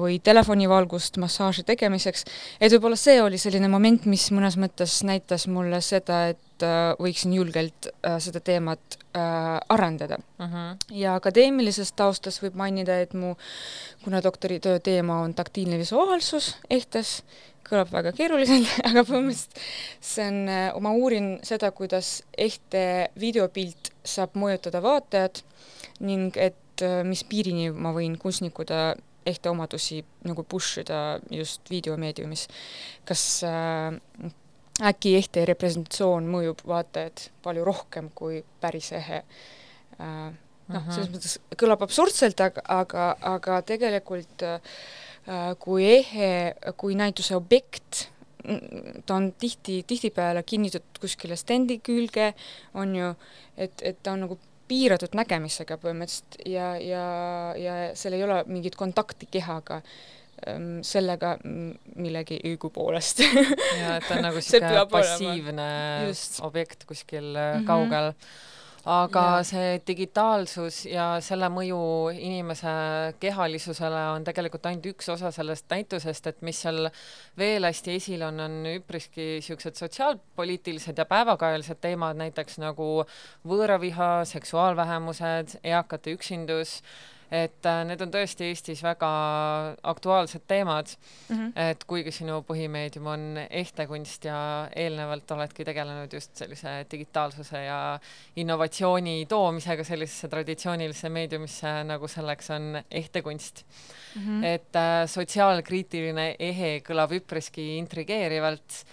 [SPEAKER 4] või telefonivalgust massaaži tegemiseks, et võib-olla see oli selline moment, mis mõnes mõttes näitas mulle seda, et äh, võiksin julgelt äh, seda teemat arendada uh. Mhm. -huh. ja akadeemilisest taustast võib mainida, et mu, kuna doktoritöö teema on taktiilne visuaalsus ehtes, kõlab väga keeruliselt, aga põhimõtteliselt see on, ma uurin seda, kuidas ehte videopilt saab mõjutada vaatajat ning et mis piirini ma võin kunstnikuna ehte omadusi nagu push ida just videomeediumis. kas äh, äkki ehte representatsioon mõjub vaatajat palju rohkem kui päris ehe äh,? noh, selles mhm. mõttes kõlab absurdselt, aga, aga, aga tegelikult äh, kui ehe, kui näituse objekt, ta on tihti, tihtipeale kinnitatud kuskile stendi külge, on ju, et, et ta on nagu piiratud nägemisega põhimõtteliselt ja, ja, ja seal ei ole mingit kontakti kehaga ähm, sellega millegi õigupoolest
[SPEAKER 3] ja et ta on nagu niisugune passiivne just. objekt kuskil mm -hmm. kaugel aga ja. see digitaalsus ja selle mõju inimese kehalisusele on tegelikult ainult üks osa sellest näitusest, et mis seal veel hästi esil on, on üpriski niisugused sotsiaalpoliitilised ja päevakajalised teemad, näiteks nagu võõraviha, seksuaalvähemused, eakate üksindus et äh, need on tõesti Eestis väga aktuaalsed teemad mm. -hmm. et kuigi sinu põhimeedium on ehtekunst ja eelnevalt oledki tegelenud just sellise digitaalsuse ja innovatsiooni toomisega sellisesse traditsioonilisse meediumisse, nagu selleks on ehtekunst mm. -hmm. et äh, sotsiaalkriitiline ehe kõlab üpriski intrigeerivalt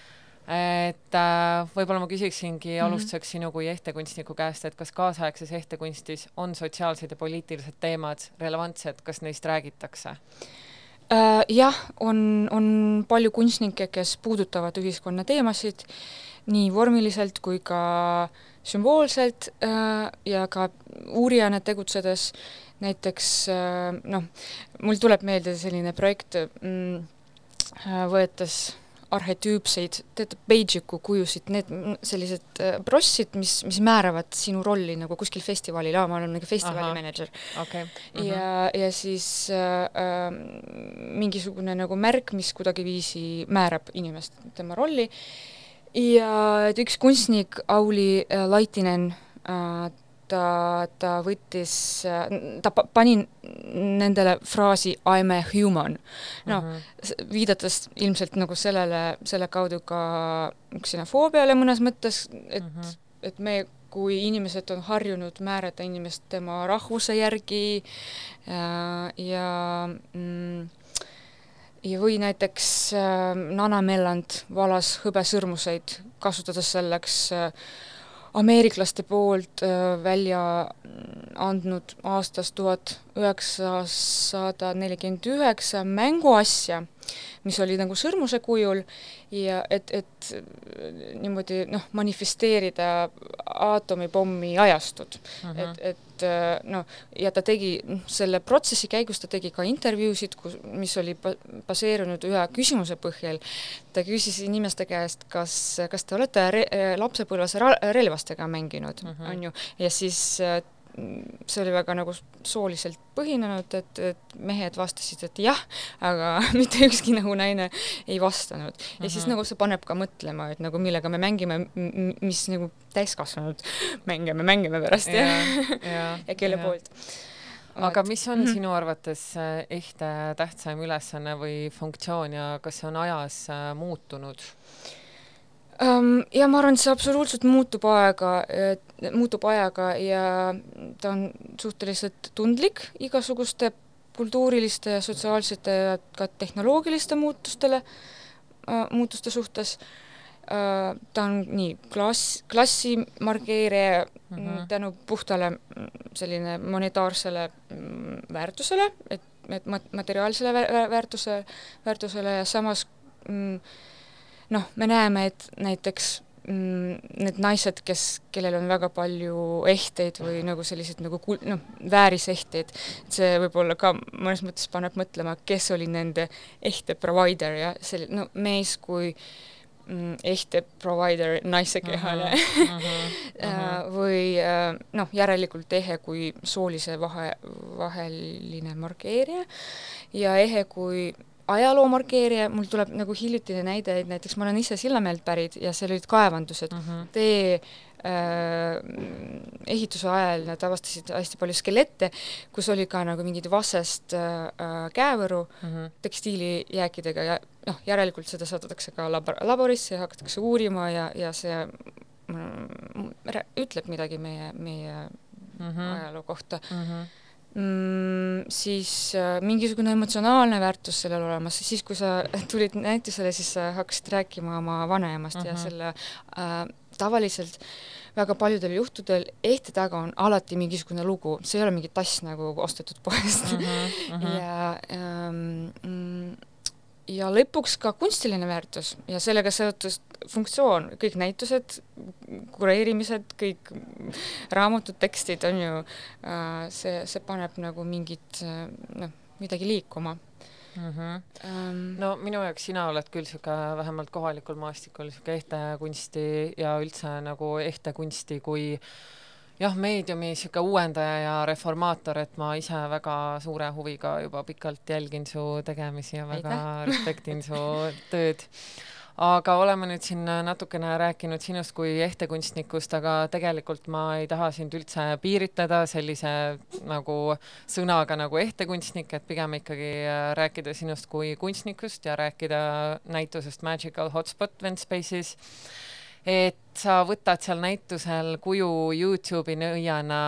[SPEAKER 3] et äh, võib-olla ma küsiksingi mm -hmm. alustuseks sinu kui ehtekunstniku käest, et kas kaasaegses ehtekunstis on sotsiaalsed ja poliitilised teemad relevantsed, kas neist räägitakse
[SPEAKER 4] äh,? jah, on, on palju kunstnikke, kes puudutavad ühiskonna teemasid nii vormiliselt kui ka sümboolselt äh, ja ka uurijana tegutsedes, näiteks äh, noh, mul tuleb meelde selline projekt mm,, äh, võetes arhetüüpseid, tead, Beijiku kujusid, need sellised äh, brossid, mis, mis määravad sinu rolli nagu kuskil festivalil, aa, ma olen nagu festivali mänedžer.
[SPEAKER 3] Okay.. Mm
[SPEAKER 4] -hmm. ja, ja siis äh, äh, mingisugune nagu märk, mis kuidagiviisi määrab inimest, tema rolli, ja et üks kunstnik, Auli äh, Laitinen äh,, ta, ta võttis, ta pani nendele fraasi I m a human. noh mm -hmm., viidates ilmselt nagu sellele, selle kaudu ka ksenofoobiale mõnes mõttes, et mm, -hmm. et me kui inimesed on harjunud määrata inimest tema rahvuse järgi ja, ja mm, ja või näiteks äh, Nana Melland valas hõbesõrmuseid, kasutades selleks äh, ameeriklaste poolt äh, välja andnud aastast tuhat üheksasada nelikümmend üheksa mänguasja, mis oli nagu sõrmuse kujul ja et, et niimoodi noh, manifesteerida aatomipommi ajastut uh. -huh. et, et noh, ja ta tegi, selle protsessi käigus ta tegi ka intervjuusid, kus, mis oli baseerunud ühe küsimuse põhjal. ta küsis inimeste käest, kas, kas te olete re lapsepõlves relvastega mänginud uh, -huh. on ju, ja siis see oli väga nagu sooliselt põhinenud, et, et mehed vastasid, et jah, aga mitte ükski nagu naine ei vastanud. ja mm -hmm. siis mhm. nagu see paneb ka mõtlema, et nagu millega me mängime, mis nagu täiskasvanud mänge me mängime pärast ja, ja, ja kelle ja. poolt.
[SPEAKER 3] aga mis on mm -hmm. sinu arvates ehte tähtsaim ülesanne või funktsioon ja kas see on ajas äh, muutunud?
[SPEAKER 4] Um,? ja ma arvan, et see absoluutselt muutub aega, muutub ajaga ja ta on suhteliselt tundlik igasuguste kultuuriliste ja sotsiaalsete ja ka tehnoloogiliste muutustele uh,, muutuste suhtes uh,. ta on nii klass, klassi markeerija mm -hmm. tänu puhtale mm, selline monetaarsele mm, väärtusele, et, et materiaalsele väärtuse, väärtusele ja samas mm, noh, me näeme, et näiteks mm, need naised, kes, kellel on väga palju ehteid või nagu selliseid nagu kul-, noh, väärisehteid, see võib-olla ka mõnes mõttes paneb mõtlema, kes oli nende ehte provider ja selline, no mees kui mm, ehte provider naise kehale uh -huh, uh -huh. või äh, noh, järelikult ehe kui soolise vahe, vaheline markeerija ja ehe kui ajaloo markeerija, mul tuleb nagu hiljutine näide, et näiteks ma olen ise Sillamäelt pärit ja seal olid kaevandused uh, -huh. tee äh, ehituse ajal nad avastasid hästi palju skelette, kus oli ka nagu mingid vassest äh, käevõru uh -huh. tekstiilijääkidega ja noh, järelikult seda saadetakse ka labor-, laborisse ja hakatakse uurima ja, ja see mm, ütleb midagi meie, meie uh -huh. ajaloo kohta uh. -huh mm, siis äh, mingisugune emotsionaalne väärtus sellel olemas, siis kui sa tulid näitusele, siis sa hakkasid rääkima oma vanaemast uh -huh. ja mhm. selle äh, tavaliselt väga paljudel juhtudel ehte taga on alati mingisugune lugu, see ei ole mingi tass nagu ostetud poest uh. -huh, uh -huh. ja ähm, mm, ja lõpuks ka kunstiline väärtus ja sellega seotud funktsioon, kõik näitused, kureerimised, kõik raamatud, tekstid on ju, äh, see, see paneb nagu mingit noh, midagi liikuma
[SPEAKER 3] mm. -hmm. Um, no minu jaoks sina oled küll sihuke vähemalt kohalikul maastikul sihuke ehte kunsti ja üldse nagu ehte kunsti kui äh, jah, meediumi niisugune uuendaja ja reformaator, et ma ise väga suure huviga juba pikalt jälgin su tegemisi ja väga Aitäh. respektin su tööd. aga oleme nüüd siin natukene rääkinud sinust kui ehtekunstnikust, aga tegelikult ma ei taha sind üldse piiritleda sellise nagu sõnaga nagu ehtekunstnik, et pigem ikkagi rääkida sinust kui kunstnikust ja rääkida näitusest Magical Hotspot Vent Space'is et sa võtad seal näitusel kuju Youtube'i nõiana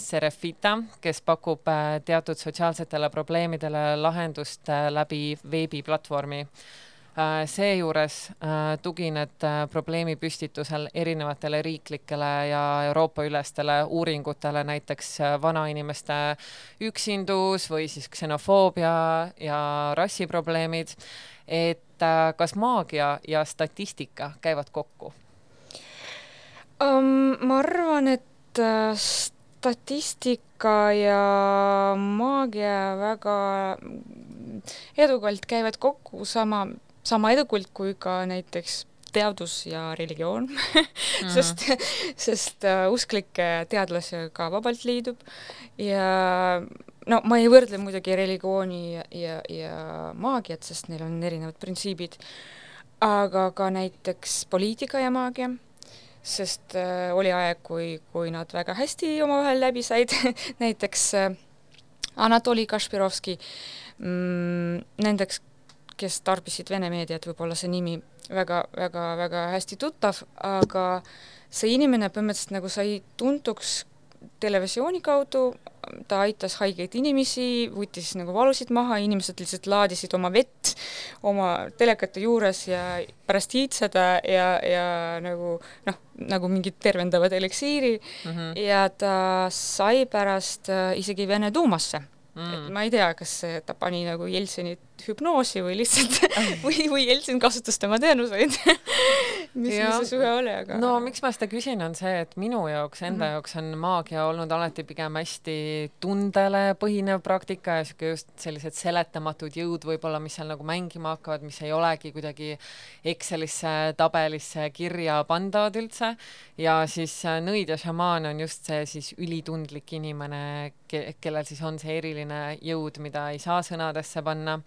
[SPEAKER 3] Serefita, kes pakub äh, teatud sotsiaalsetele probleemidele lahendust äh, läbi veebiplatvormi äh, seejuures tugined probleemi püstitusel erinevatele riiklikele ja Euroopa ülestele uuringutele, näiteks vanainimeste üksindus või siis ksenofoobia ja rassiprobleemid. et kas maagia ja statistika käivad kokku?
[SPEAKER 4] Um,? ma arvan, et äh, statistika ja maagia väga edukalt käivad kokku sama, sama edukalt kui ka näiteks teadus ja religioon mm, -hmm. sest, sest uh, usklikke teadlasi ka vabalt liidub ja no ma ei võrdle muidugi religiooni ja, ja, ja maagiat, sest neil on erinevad printsiibid, aga ka näiteks poliitika ja maagia sest äh, oli aeg, kui, kui nad väga hästi omavahel läbi said. Näiteks äh, Anatoli Kašpirovski mm,, nendeks, kes tarbisid Vene meediat, võib-olla see nimi väga, väga, väga hästi tuttav, aga see inimene põhimõtteliselt nagu sai tuntuks televisiooni kaudu, ta aitas haigeid inimesi, võttis nagu valusid maha, inimesed lihtsalt laadisid oma vett oma telekate juures ja pärast iitseda ja, ja nagu noh, nagu mingit tervendavat eliksiiri. Mm -hmm. ja ta sai pärast äh, isegi Vene duumasse mm.. et ma ei tea, kas ta pani nagu Jeltsinit hüpnoosi või lihtsalt või, või Jeltsin kasutas tema teenuseid mis, mis see suhe oli, aga
[SPEAKER 3] no miks ma seda küsin, on see, et minu jaoks, enda mm -hmm. jaoks on maagia olnud alati pigem hästi tundele põhinev praktika ja sihuke just sellised seletamatud jõud võib-olla, mis seal nagu mängima hakkavad, mis ei olegi kuidagi Excelisse tabelisse kirja pandavad üldse. Ja siis äh, nõid ja šamaan on just see siis ülitundlik inimene ke, kellel siis on see eriline jõud, mida ei saa sõnadesse panna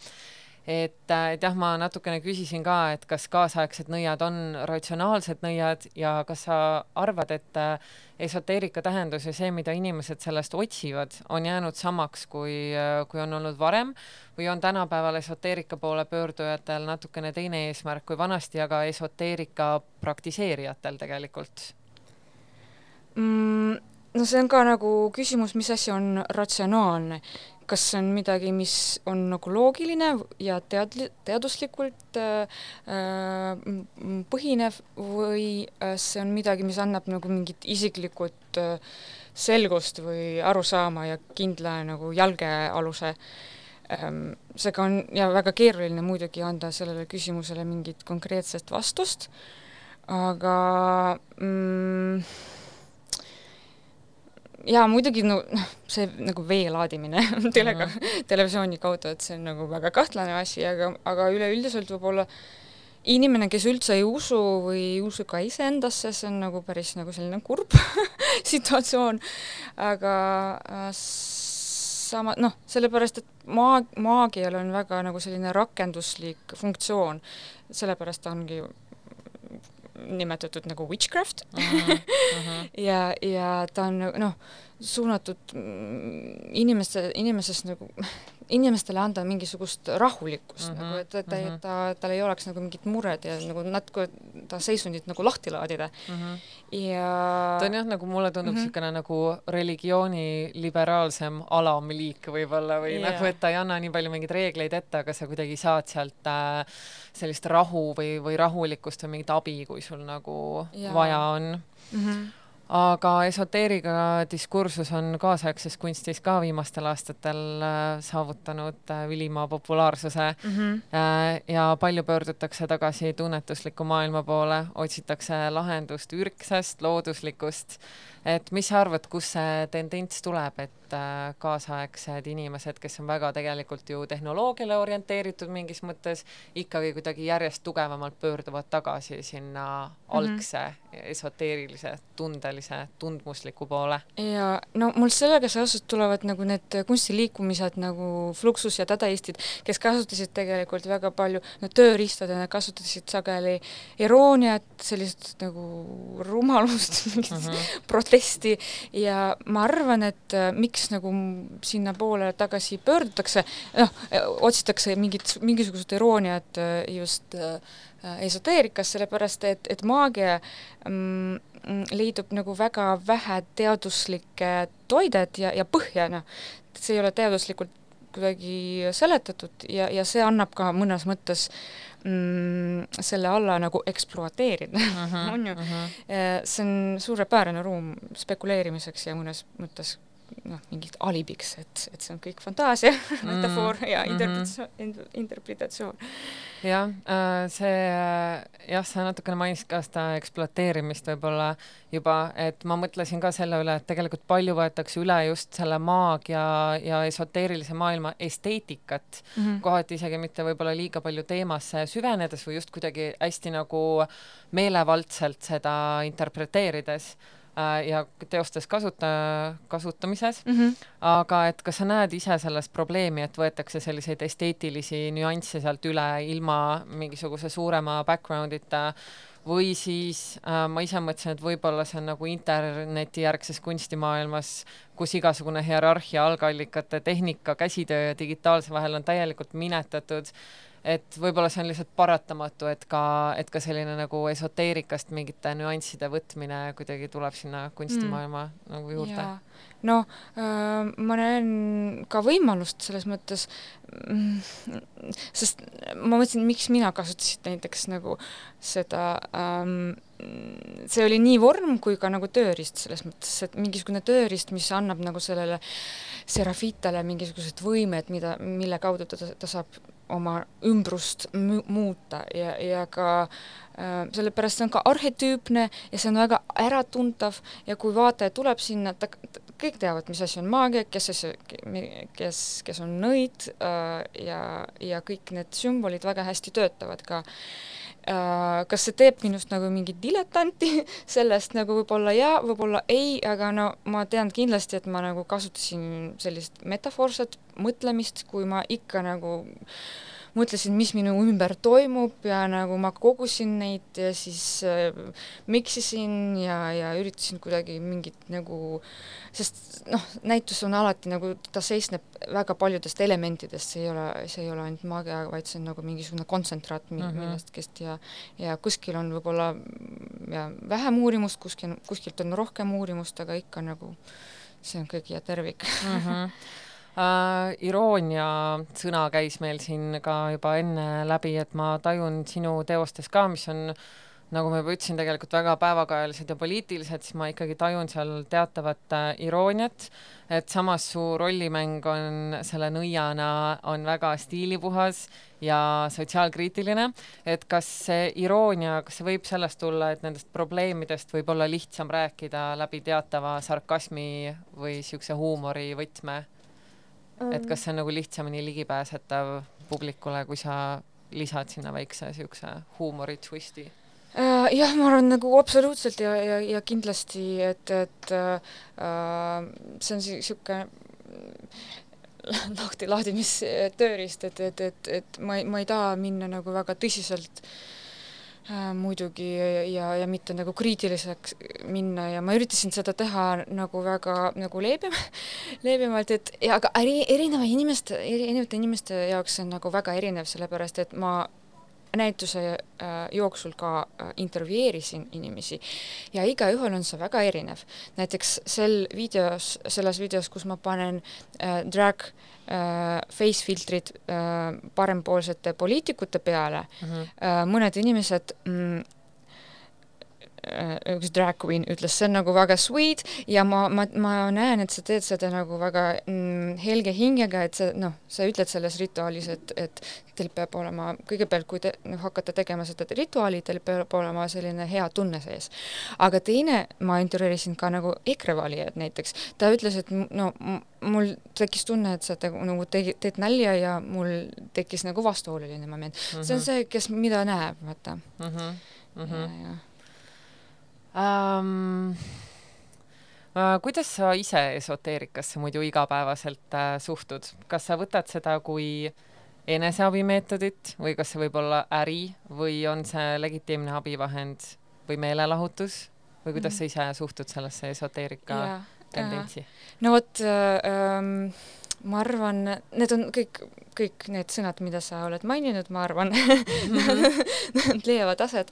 [SPEAKER 3] et, äh, et jah, ma natukene küsisin ka, et kas kaasaegsed nõiad on ratsionaalsed nõiad ja kas sa arvad, et äh, esoteerika tähendus ja see, mida inimesed sellest otsivad, on jäänud samaks, kui, äh, kui on olnud varem või on tänapäeval esoteerika poole pöördujatel natukene teine eesmärk kui vanasti, aga esoteerika praktiseerijatel tegelikult
[SPEAKER 4] mm,? no see on ka nagu küsimus, mis asi on ratsionaalne kas see on midagi, mis on nagu loogiline ja tead-, teaduslikult äh, äh põhinev või äh, see on midagi, mis annab nagu mingit isiklikut äh, selgust või arusaama ja kindla nagu jalgealuse ähm,. seega on ja väga keeruline muidugi anda sellele küsimusele mingit konkreetset vastust, aga mm, jaa, muidugi no see nagu vee laadimine telega mm, -hmm. televisiooni kaudu, et see on nagu väga kahtlane asi, aga, aga üleüldiselt võib-olla inimene, kes üldse ei usu või ei usu ka iseendasse, see on nagu päris nagu selline kurb situatsioon, aga äh, sama, noh, sellepärast, et maag-, maagial on väga nagu selline rakenduslik funktsioon, sellepärast ta ongi nimetatud nagu witchcraft uh. -huh, uh -huh. ja, ja ta on noh, suunatud mm, inimeste, inimesest nagu inimestele anda mingisugust rahulikkust mm -hmm, nagu, et, et mm, -hmm. ta, tal ei oleks nagu mingit mured ja nagu natuke ta seisundit nagu lahti laadida mm. -hmm. ja
[SPEAKER 3] ta on jah, nagu mulle tundub niisugune mm -hmm. nagu religiooni liberaalsem alamliik võib-olla või yeah. nagu, et ta ei anna nii palju mingeid reegleid ette, aga sa kuidagi saad sealt äh, sellist rahu või, või rahulikkust või mingit abi, kui sul nagu yeah. vaja on mm. -hmm aga esoteeriga diskursus on kaasaegses kunstis ka viimastel aastatel äh, saavutanud äh, ülima populaarsuse mm -hmm. ja palju pöördutakse tagasi tunnetusliku maailma poole, otsitakse lahendust ürgsest, looduslikust et mis sa arvad, kust see tendents tuleb, et äh, kaasaegsed inimesed, kes on väga tegelikult ju tehnoloogiale orienteeritud mingis mõttes, ikkagi kuidagi järjest tugevamalt pöörduvad tagasi sinna mm -hmm. algse esoteerilise, tundelise, tundmusliku poole?
[SPEAKER 4] ja no mul sellega seoses tulevad nagu need kunstiliikumised nagu Fluxus ja dadaistid, kes kasutasid tegelikult väga palju, no tööriistadena kasutasid sageli irooniat, sellist nagu rumalust, mingit mm -hmm. protesti, testi. Ja ma arvan, et äh, miks nagu sinnapoole tagasi pöördutakse, noh, otsitakse mingit, mingisugust irooniat äh, just äh, esoteerikas, sellepärast et, et maagia mm, leidub nagu väga vähe teaduslikke toidet ja, ja põhja, noh, see ei ole teaduslikult kuidagi seletatud ja, ja see annab ka mõnes mõttes äh, mm, selle alla nagu ekspluateerida uh, -huh, on ju uh. -huh. see on suurepärane ruum spekuleerimiseks ja mõnes mõttes noh, mingiks alibiks, et, et see on kõik fantaasia mm, metafoor ja mhm. interpretatsioon mm -hmm., interpretatsioon.
[SPEAKER 3] jah, äh, see jah, sa natukene mainisid ka seda ekspluateerimist võib-olla juba, et ma mõtlesin ka selle üle, et tegelikult palju võetakse üle just selle maagia ja esoteerilise maailma esteetikat mm, -hmm. kohati isegi mitte võib-olla liiga palju teemasse süvenedes või just kuidagi hästi nagu meelevaldselt seda interpreteerides Äh, ja teostes kasuta, kasutamises mm. -hmm. aga et kas sa näed ise selles probleemi, et võetakse selliseid esteetilisi nüansse sealt üle ilma mingisuguse suurema background'ita või siis äh, ma ise mõtlesin, et võib-olla see on nagu internetijärgses kunstimaailmas, kus igasugune hierarhia, algallikate, tehnika, käsitöö ja digitaalse vahel on täielikult minetatud et võib-olla see on lihtsalt paratamatu, et ka, et ka selline nagu esoteerikast mingite nüansside võtmine kuidagi tuleb sinna kunstimaailma mm. nagu juurde.
[SPEAKER 4] no äh, ma näen ka võimalust selles mõttes, mm, sest ma mõtlesin, miks mina kasutasin näiteks nagu seda ähm, see oli nii vorm kui ka nagu tööriist selles mõttes, et mingisugune tööriist, mis annab nagu sellele Serafitale mingisugused võimed, mida, mille kaudu ta, ta saab oma ümbrust muuta ja, ja ka äh, sellepärast see on ka arhetüüpne ja see on väga äratuntav ja kui vaataja tuleb sinna, ta, ta, kõik teavad, mis asi on maagia, kes kes, kes on nõid äh, ja, ja kõik need sümbolid väga hästi töötavad ka äh,. Kas see teeb minust nagu mingit diletanti sellest nagu võib-olla jaa, võib-olla ei, aga no ma tean kindlasti, et ma nagu kasutasin sellist metafoorset mõtlemist, kui ma ikka nagu mõtlesin, mis minu ümber toimub ja nagu ma kogusin neid ja siis äh, miksisin ja, ja üritasin kuidagi mingit nagu, sest noh, näitus on alati nagu, ta seisneb väga paljudest elementidest, see ei ole, see ei ole ainult maagia, vaid see on nagu mingisugune kontsentraat mm -hmm. millestki ja ja kuskil on võib-olla ja vähem uurimust, kuskil, kuskilt on rohkem uurimust, aga ikka nagu see on kõik ja tervik mm. -hmm
[SPEAKER 3] äh, iroonia sõna käis meil siin ka juba enne läbi, et ma tajun sinu teostes ka, mis on nagu ma juba ütlesin, tegelikult väga päevakajalised ja poliitilised, siis ma ikkagi tajun seal teatavat äh, irooniat, et samas su rollimäng on selle nõiana, on väga stiilipuhas ja sotsiaalkriitiline, et kas see iroonia, kas see võib sellest tulla, et nendest probleemidest võib olla lihtsam rääkida läbi teatava sarkasmi või niisuguse huumori võtme? Et kas see on nagu lihtsamini ligipääsetav publikule, kui sa lisad sinna väikse niisuguse huumori twisti?
[SPEAKER 4] Uh, jah, ma arvan nagu absoluutselt ja, ja, ja kindlasti, et, et uh, see on niisugune lahti laadimistööriist, et, et, et, et ma ei, ma ei taha minna nagu väga tõsiselt Äh, muidugi ja, ja mitte nagu kriitiliseks minna ja ma üritasin seda teha nagu väga nagu leebem, leebemalt, et ja aga eri, erineva inimeste, erinevate inimeste jaoks see on nagu väga erinev, sellepärast et ma näituse äh, jooksul ka äh, intervjueerisin inimesi ja igaühel on see väga erinev. näiteks sel videos, selles videos, kus ma panen äh, drag äh, face filtrid äh, parempoolsete poliitikute peale mm, -hmm. äh, mõned inimesed mm, üks drag queen ütles, see on nagu väga sweet ja ma, ma, ma näen, et sa teed seda nagu väga mm, helge hingega, et sa noh, sa ütled selles rituaalis, et, et teil peab olema, kõigepealt kui te noh, hakkate tegema seda rituaali, teil peab olema selline hea tunne sees. aga teine, ma intervjueerisin ka nagu EKRE valijad näiteks, ta ütles, et no mul tekkis tunne, et sa te, nagu tegi, teed nalja ja mul tekkis nagu vastuoluline moment mm. -hmm. see on mhm. see, kes mida näeb, vaata mm. -hmm. Mm -hmm. ja, ja
[SPEAKER 3] Uh, kuidas sa ise esoteerikasse muidu igapäevaselt uh, suhtud, kas sa võtad seda kui eneseabimeetodit või kas see võib olla äri või on see legitiimne abivahend või meelelahutus või kuidas mm. sa ise suhtud sellesse esoteerika ja, tendentsi?
[SPEAKER 4] no vot äh, ähm, ma arvan, need on kõik, kõik need sõnad, mida sa oled maininud, ma arvan mm, -hmm. nad leiavad aset,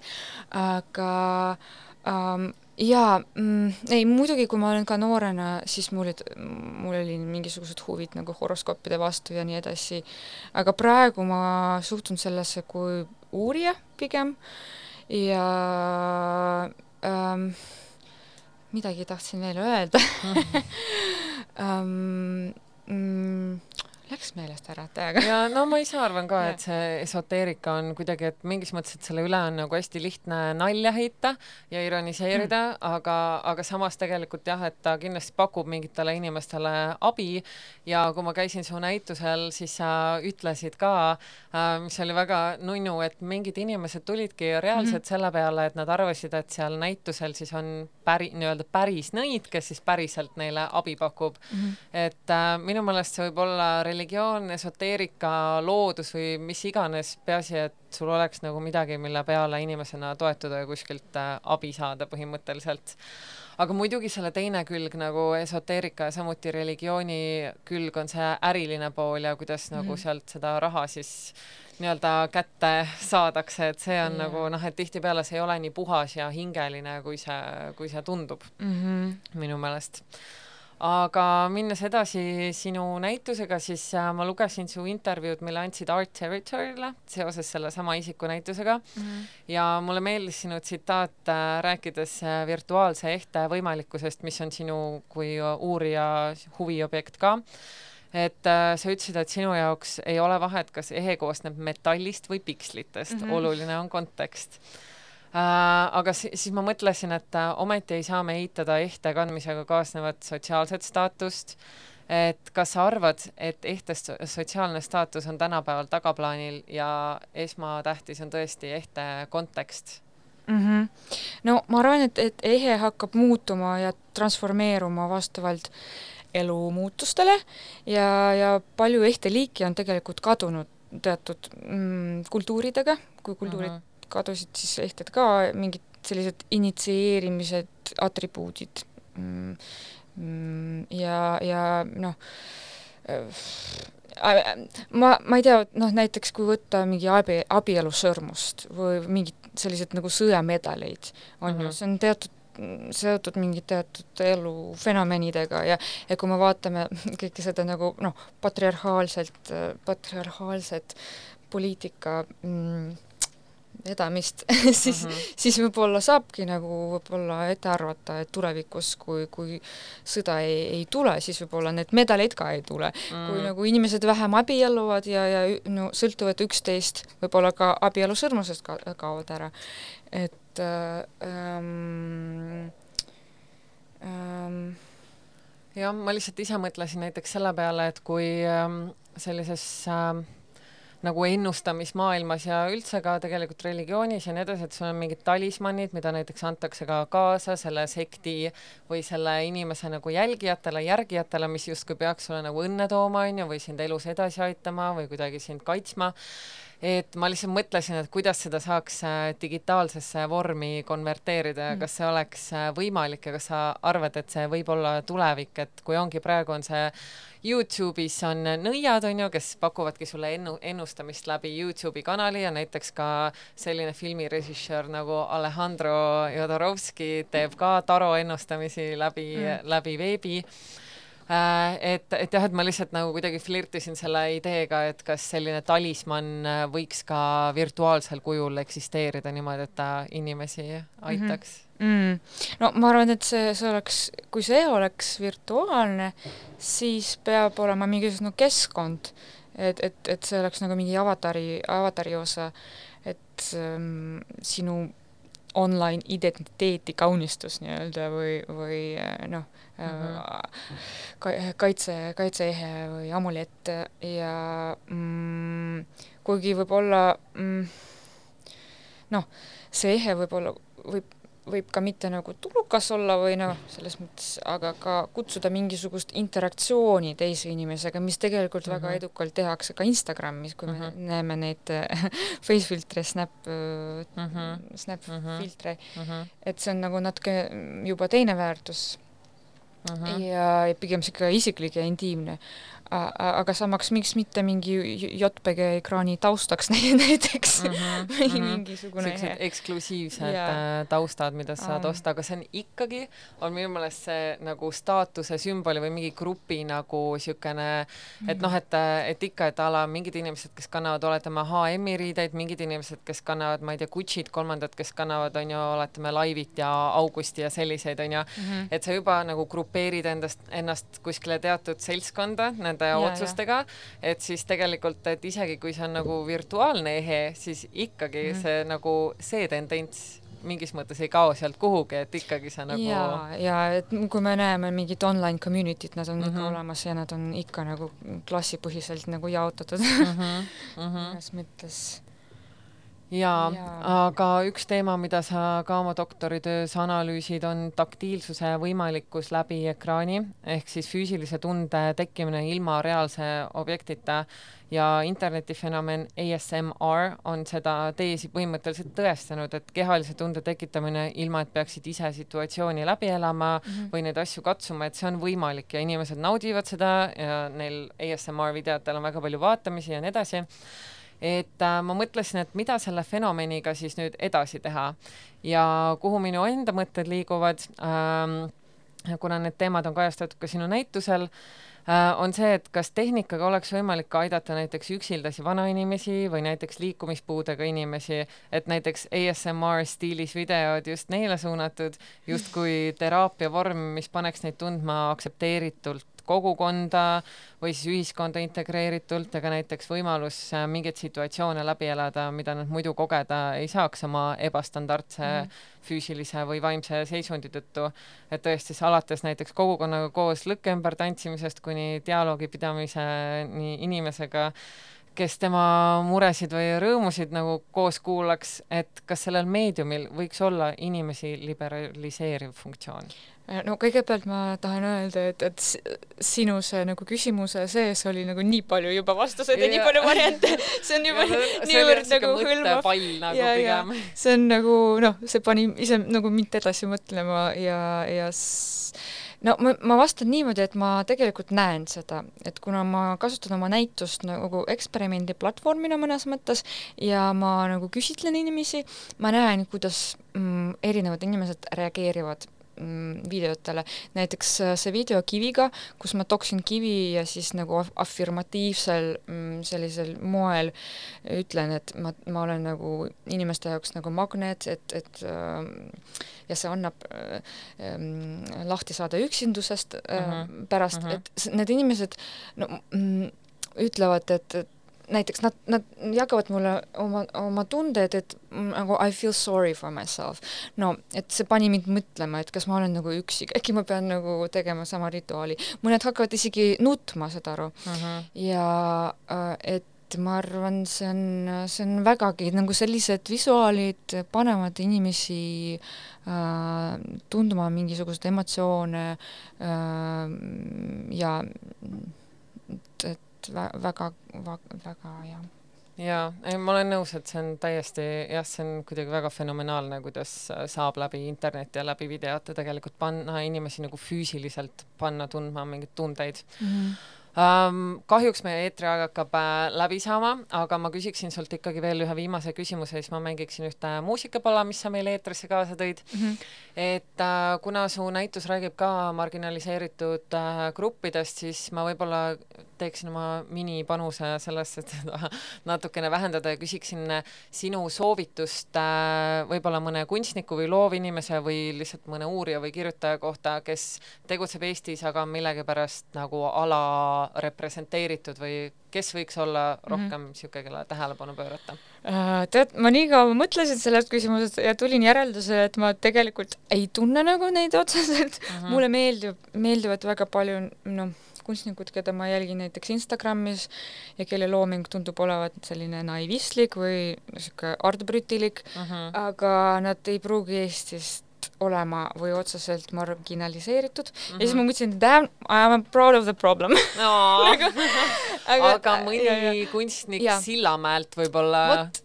[SPEAKER 4] aga äh, um, jaa mm,, ei muidugi, kui ma olen ka noorena, siis mul olid, mul oli mingisugused huvid nagu horoskoopide vastu ja nii edasi, aga praegu ma suhtun sellesse kui uurija pigem. Ja um, midagi tahtsin veel öelda. Um, mm, Läks meelest ära täiega.
[SPEAKER 3] ja no ma ise arvan ka, et see esoteerika on kuidagi, et mingis mõttes, et selle üle on nagu hästi lihtne nalja heita ja ironiseerida mm., aga, aga samas tegelikult jah, et ta kindlasti pakub mingitele inimestele abi ja kui ma käisin su näitusel, siis sa ütlesid ka äh,, mis oli väga nunnu, et mingid inimesed tulidki reaalselt mm selle peale, et nad arvasid, et seal näitusel siis on päri, nii-öelda päris nõid, kes siis päriselt neile abi pakub mm. et äh, minu meelest see võib olla religioosne religioon, esoteerika, loodus või mis iganes, peaasi, et sul oleks nagu midagi, mille peale inimesena toetuda ja kuskilt äh, abi saada põhimõtteliselt. aga muidugi selle teine külg nagu esoteerika ja samuti religiooni külg on see äriline pool ja kuidas mm -hmm. nagu mhm. sealt seda raha siis nii-öelda kätte saadakse, et see on yeah. nagu noh, et tihtipeale see ei ole nii puhas ja hingeline, kui see, kui see tundub mm -hmm. minu meelest aga minnes edasi sinu näitusega, siis äh, ma lugesin su intervjuud, mille andsid Art Territory'le seoses sellesama isiku näitusega mm -hmm. ja mulle meeldis sinu tsitaat äh, rääkides äh, virtuaalse ehte võimalikkusest, mis on sinu kui uurija huviobjekt ka et äh, sa ütlesid, et sinu jaoks ei ole vahet, kas ehe koosneb metallist või pikslitest mm, -hmm. oluline on kontekst Äh, aga si siis ma mõtlesin, et äh, ometi ei saa me eitada ehte kandmisega kaasnevat sotsiaalset staatust, et kas sa arvad, et ehtest sotsiaalne staatus on tänapäeval tagaplaanil ja esmatähtis on tõesti ehte kontekst?
[SPEAKER 4] mm. -hmm. no ma arvan, et, et ehe hakkab muutuma ja transformeeruma vastavalt elu muutustele ja, ja palju ehte liiki on tegelikult kadunud teatud mm, kultuuridega, kui kultuurid mm -hmm kadusid siis ehted ka, mingid sellised initsieerimised, atribuudid mm, mm, ja, ja noh, äh, ma, ma ei tea, noh näiteks kui võtta mingi abi, abielusõrmust või mingid sellised nagu sõjamedaleid, on mm -hmm. ju, mhm. see on teatud seotud mingite teatud elufenomenidega ja, ja kui me vaatame kõike seda nagu noh, patriarhaalselt, patriarhaalset poliitika mm, vedamist siis mm, -hmm. siis võib-olla saabki nagu võib-olla ette arvata, et tulevikus, kui, kui sõda ei, ei tule, siis võib-olla need medaleid ka ei tule mm. -hmm. kui nagu inimesed vähem abielluvad ja, ja no sõltuvad üksteist, võib-olla ka abielusõrmused ka, kaovad ära. et äh, ähm,
[SPEAKER 3] ähm, jah, ma lihtsalt ise mõtlesin näiteks selle peale, et kui ähm, sellises äh, nagu ennustamismaailmas ja üldse ka tegelikult religioonis ja nii edasi, et sul on mingid talismannid, mida näiteks antakse ka kaasa selle sekti või selle inimese nagu jälgijatele, järgijatele, mis justkui peaks sulle nagu õnne tooma, on ju, või sind elus edasi aitama või kuidagi sind kaitsma et ma lihtsalt mõtlesin, et kuidas seda saaks äh, digitaalsesse vormi konverteerida ja mm. kas see oleks äh, võimalik ja kas sa arvad, et see võib olla tulevik, et kui ongi praegu on see Youtube'is on nõiad, on ju, kes pakuvadki sulle ennu-, ennustamist läbi Youtube'i kanali ja näiteks ka selline filmirežissöör nagu Alejandro Jodorowsky teeb ka taro ennustamisi läbi mm., läbi veebi et, et jah, et ma lihtsalt nagu kuidagi flirtisin selle ideega, et kas selline talismann äh, võiks ka virtuaalsel kujul eksisteerida niimoodi, et ta inimesi aitaks
[SPEAKER 4] mm. -hmm. Mm. no ma arvan, et see, see oleks, kui see oleks virtuaalne, siis peab olema mingisugune keskkond, et, et, et see oleks nagu mingi avatari, avatari osa, et ähm, sinu online identiteeti kaunistus nii-öelda või, või noh mm, -hmm. ka, kaitse, kaitseehe või amulett ja mm, kuigi võib-olla mm, noh, see ehe võib-olla, võib võib ka mitte nagu tulukas olla või noh, selles mõttes, aga ka kutsuda mingisugust interaktsiooni teise inimesega, mis tegelikult mm -hmm. väga mhm. edukalt tehakse ka Instagramis, kui mm -hmm. me mhm. näeme neid face filtre, snap mm, -hmm. snap mm -hmm. filtre mm, -hmm. et see on nagu natuke juba teine väärtus mm. -hmm. ja, ja pigem niisugune isiklik ja intiimne aga samaks, miks mitte mingi JPG ekraani taustaks näiteks mm -hmm, või mm -hmm. mingisugune
[SPEAKER 3] sellised eksklusiivsed yeah. Äh, taustad, mida sa saad um. osta, aga see on ikkagi, on minu meelest see nagu staatuse sümboli või mingi grupi nagu niisugune, et noh, et, et ikka, et a la mingid inimesed, kes kannavad, oletame, H&M-i riideid, mingid inimesed, kes kannavad, ma ei tea, Gucci'd, kolmandad, kes kannavad, on ju, oletame, Live'it ja Augusti ja selliseid, on ju mm, -hmm. et sa juba nagu grupeerid endast, ennast kuskile teatud seltskonda, nende ja, otsustega, et siis tegelikult, et isegi kui see on nagu virtuaalne ehe, siis ikkagi mm. see nagu see tendents mingis mõttes ei kao sealt kuhugi, et ikkagi see nagu
[SPEAKER 4] ja, ja et kui me näeme mingit online community't, nad on mm -hmm. ikka mhm. olemas ja nad on ikka nagu klassipõhiselt nagu jaotatud mm. -hmm. Mm -hmm. mõttes
[SPEAKER 3] jaa ja., aga üks teema, mida sa ka oma doktoritöös analüüsid, on taktiilsuse võimalikkus läbi ekraani ehk siis füüsilise tunde tekkimine ilma reaalse objektita ja internetifenomen ASMR on seda teesi põhimõtteliselt tõestanud, et kehalise tunde tekitamine ilma, et peaksid ise situatsiooni läbi elama mm -hmm. või neid asju katsuma, et see on võimalik ja inimesed naudivad seda ja neil ASMR videotel on väga palju vaatamisi ja nii edasi et äh, ma mõtlesin, et mida selle fenomeniga siis nüüd edasi teha ja kuhu minu enda mõtted liiguvad ähm,, kuna need teemad on kajastatud ka sinu näitusel äh,, on see, et kas tehnikaga oleks võimalik ka aidata näiteks üksildasi vanainimesi või näiteks liikumispuudega inimesi, et näiteks ASMR stiilis videod just neile suunatud justkui teraapia vorm, mis paneks neid tundma aktsepteeritult kogukonda või siis ühiskonda integreeritult ja ka näiteks võimalus äh, mingeid situatsioone läbi elada, mida nad muidu kogeda ei saaks oma ebastandardse mm. füüsilise või vaimse seisundi tõttu. et tõesti, siis alates näiteks kogukonnaga koos lõkke ümber tantsimisest kuni dialoogi pidamiseni inimesega, kes tema muresid või rõõmusid nagu koos kuulaks, et kas sellel meediumil võiks olla inimesi liberaliseeriv funktsioon?
[SPEAKER 4] no kõigepealt ma tahan öelda, et, et sinu see nagu küsimuse sees oli nagu nii palju juba vastuseid ja nii
[SPEAKER 3] Jaa.
[SPEAKER 4] palju variante, see on juba niivõrd nagu hõlmav.
[SPEAKER 3] pall nagu
[SPEAKER 4] Ja, ja. see on nagu noh, see pani ise nagu mind edasi mõtlema ja, ja s- no ma, ma vastan niimoodi, et ma tegelikult näen seda, et kuna ma kasutan oma näitust nagu eksperimendi platvormina mõnes mõttes ja ma nagu küsitlen inimesi, ma näen, kuidas mm, erinevad inimesed reageerivad videotele, näiteks äh, see video kiviga, kus ma toksin kivi ja siis nagu af- afirmatiivsel mm, sellisel moel ütlen, et ma, ma olen nagu inimeste jaoks nagu magnet, et, et ähm, ja see annab äh, ähm, lahti saada üksindusest äh,
[SPEAKER 3] Mhm,
[SPEAKER 4] pärast
[SPEAKER 3] mhm.
[SPEAKER 4] et s- need inimesed no mm, ütlevad, et, et näiteks nad, nad jagavad mulle oma, oma tunded, et mm, nagu I feel sorry for myself. no et see pani mind mõtlema, et kas ma olen nagu üksi, äkki ma pean nagu tegema sama rituaali. mõned hakkavad isegi nutma, saad aru. ja äh, et ma arvan, see on, see on vägagi nagu sellised visuaalid panevad inimesi äh, tundma mingisuguseid emotsioone äh, ja et, et vä- väga, väga jah.
[SPEAKER 3] jaa, ei ma olen nõus, et see on täiesti jah, see on kuidagi väga fenomenaalne, kuidas äh, saab läbi interneti ja läbi videote tegelikult panna inimesi nagu füüsiliselt panna tundma mingeid tundeid um,. kahjuks meie eetriaeg hakkab äh, läbi saama, aga ma küsiksin sult ikkagi veel ühe viimase küsimuse, siis ma mängiksin ühte muusikapala, mis sa meile eetrisse kaasa tõid. et äh, kuna su näitus räägib ka marginaliseeritud äh, gruppidest, siis ma võib-olla teeksin oma minipanuse sellesse, et seda natukene vähendada ja küsiksin sinu soovitust äh, võib-olla mõne kunstniku või loovinimese või lihtsalt mõne uurija või kirjutaja kohta, kes tegutseb Eestis, aga millegipärast nagu alarepresenteeritud või kes võiks olla rohkem niisugune, kellele tähelepanu pöörata?
[SPEAKER 4] Äh, tead, ma nii kaua mõtlesin sellest küsimusest ja tulin järeldusele, et ma tegelikult ei tunne nagu neid otseselt mm. -hmm. mulle meeldib, meeldivad väga palju noh, kunstnikud, keda ma jälgin näiteks Instagramis ja kelle looming tundub olevat selline naivistlik või niisugune artbrütilik
[SPEAKER 3] Mm -hmm.
[SPEAKER 4] aga nad ei pruugi Eestist olema või otseselt marginaliseeritud mm. -hmm. ja siis ma mõtlesin, damn, I am proud of the problem.
[SPEAKER 3] aga, aga mõni
[SPEAKER 4] ja, ja.
[SPEAKER 3] kunstnik
[SPEAKER 4] Jaa.
[SPEAKER 3] Sillamäelt võib-olla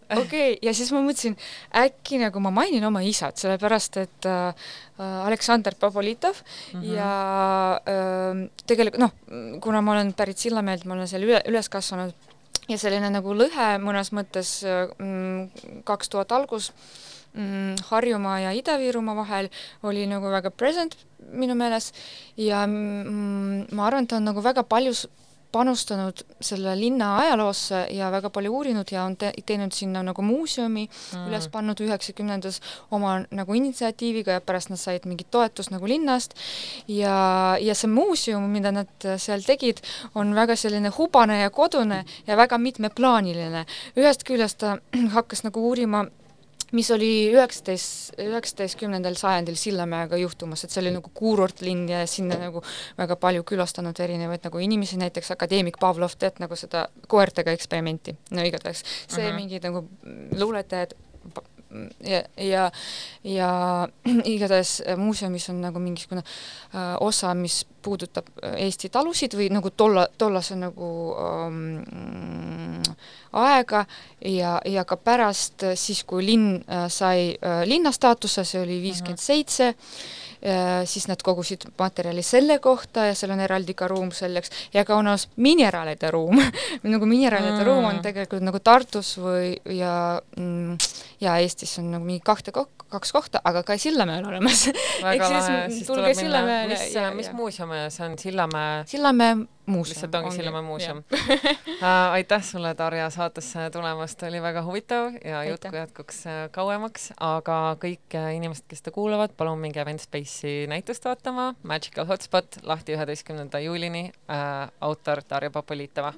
[SPEAKER 4] okei okay., ja siis ma mõtlesin, äkki nagu ma mainin oma isat, sellepärast et äh, äh, Aleksander Popolitov mm
[SPEAKER 3] Mhm.
[SPEAKER 4] -hmm. ja äh, tegelikult noh, kuna ma olen pärit Sillamäelt, ma olen seal üle, üles kasvanud ja selline nagu lõhe mõnes mõttes kaks tuhat algus mm, Harjumaa ja Ida-Virumaa vahel oli nagu väga present minu meelest ja mm, ma arvan, et ta on nagu väga palju s- panustanud selle linna ajaloosse ja väga palju uurinud ja on te teinud sinna nagu muuseumi mm. üles pannud üheksakümnendas oma nagu initsiatiiviga ja pärast nad said mingit toetust nagu linnast ja, ja see muuseum, mida nad seal tegid, on väga selline hubane ja kodune ja väga mitmeplaaniline. ühest küljest ta hakkas nagu uurima mis oli üheksateist, üheksateistkümnendal sajandil Sillamäega juhtumas, et see oli nagu kuurortlinn ja sinna nagu väga palju külastanud erinevaid nagu inimesi, näiteks akadeemik Pavlov tead nagu seda koertega eksperimenti, no igatahes see uh -huh. mingid nagu luuletajad ja, ja, ja igatahes muuseumis on nagu mingisugune äh, osa, mis puudutab Eesti talusid või nagu tolla, tollase nagu ähm, aega ja, ja ka pärast siis, kui linn äh, sai äh, linna staatuse, see oli viiskümmend seitse, äh, siis nad kogusid materjali selle kohta ja seal on eraldi ka ruum selleks ja ka on olemas mineraalide ruum nagu mineraalide mm. ruum on tegelikult nagu Tartus või ja mm, ja Eestis on nagu mingi kahte kok-, kaks kohta, aga ka Sillamäel olemas.
[SPEAKER 3] väga lahe, siis tuleb minna, mis, mis muuseum see on, Sillamäe?
[SPEAKER 4] Sillamäe muuseum.
[SPEAKER 3] lihtsalt ongi, ongi Sillamäe muuseum. uh, aitäh sulle, Darja, saatesse tulemast, oli väga huvitav ja jutt jätkuks äh, kauemaks, aga kõik äh, inimesed, kes seda kuulavad, palun minge Eventspace'i näitust vaatama, Magical Hotspot lahti üheteistkümnenda juulini. Uh,, autor Darja Popolitova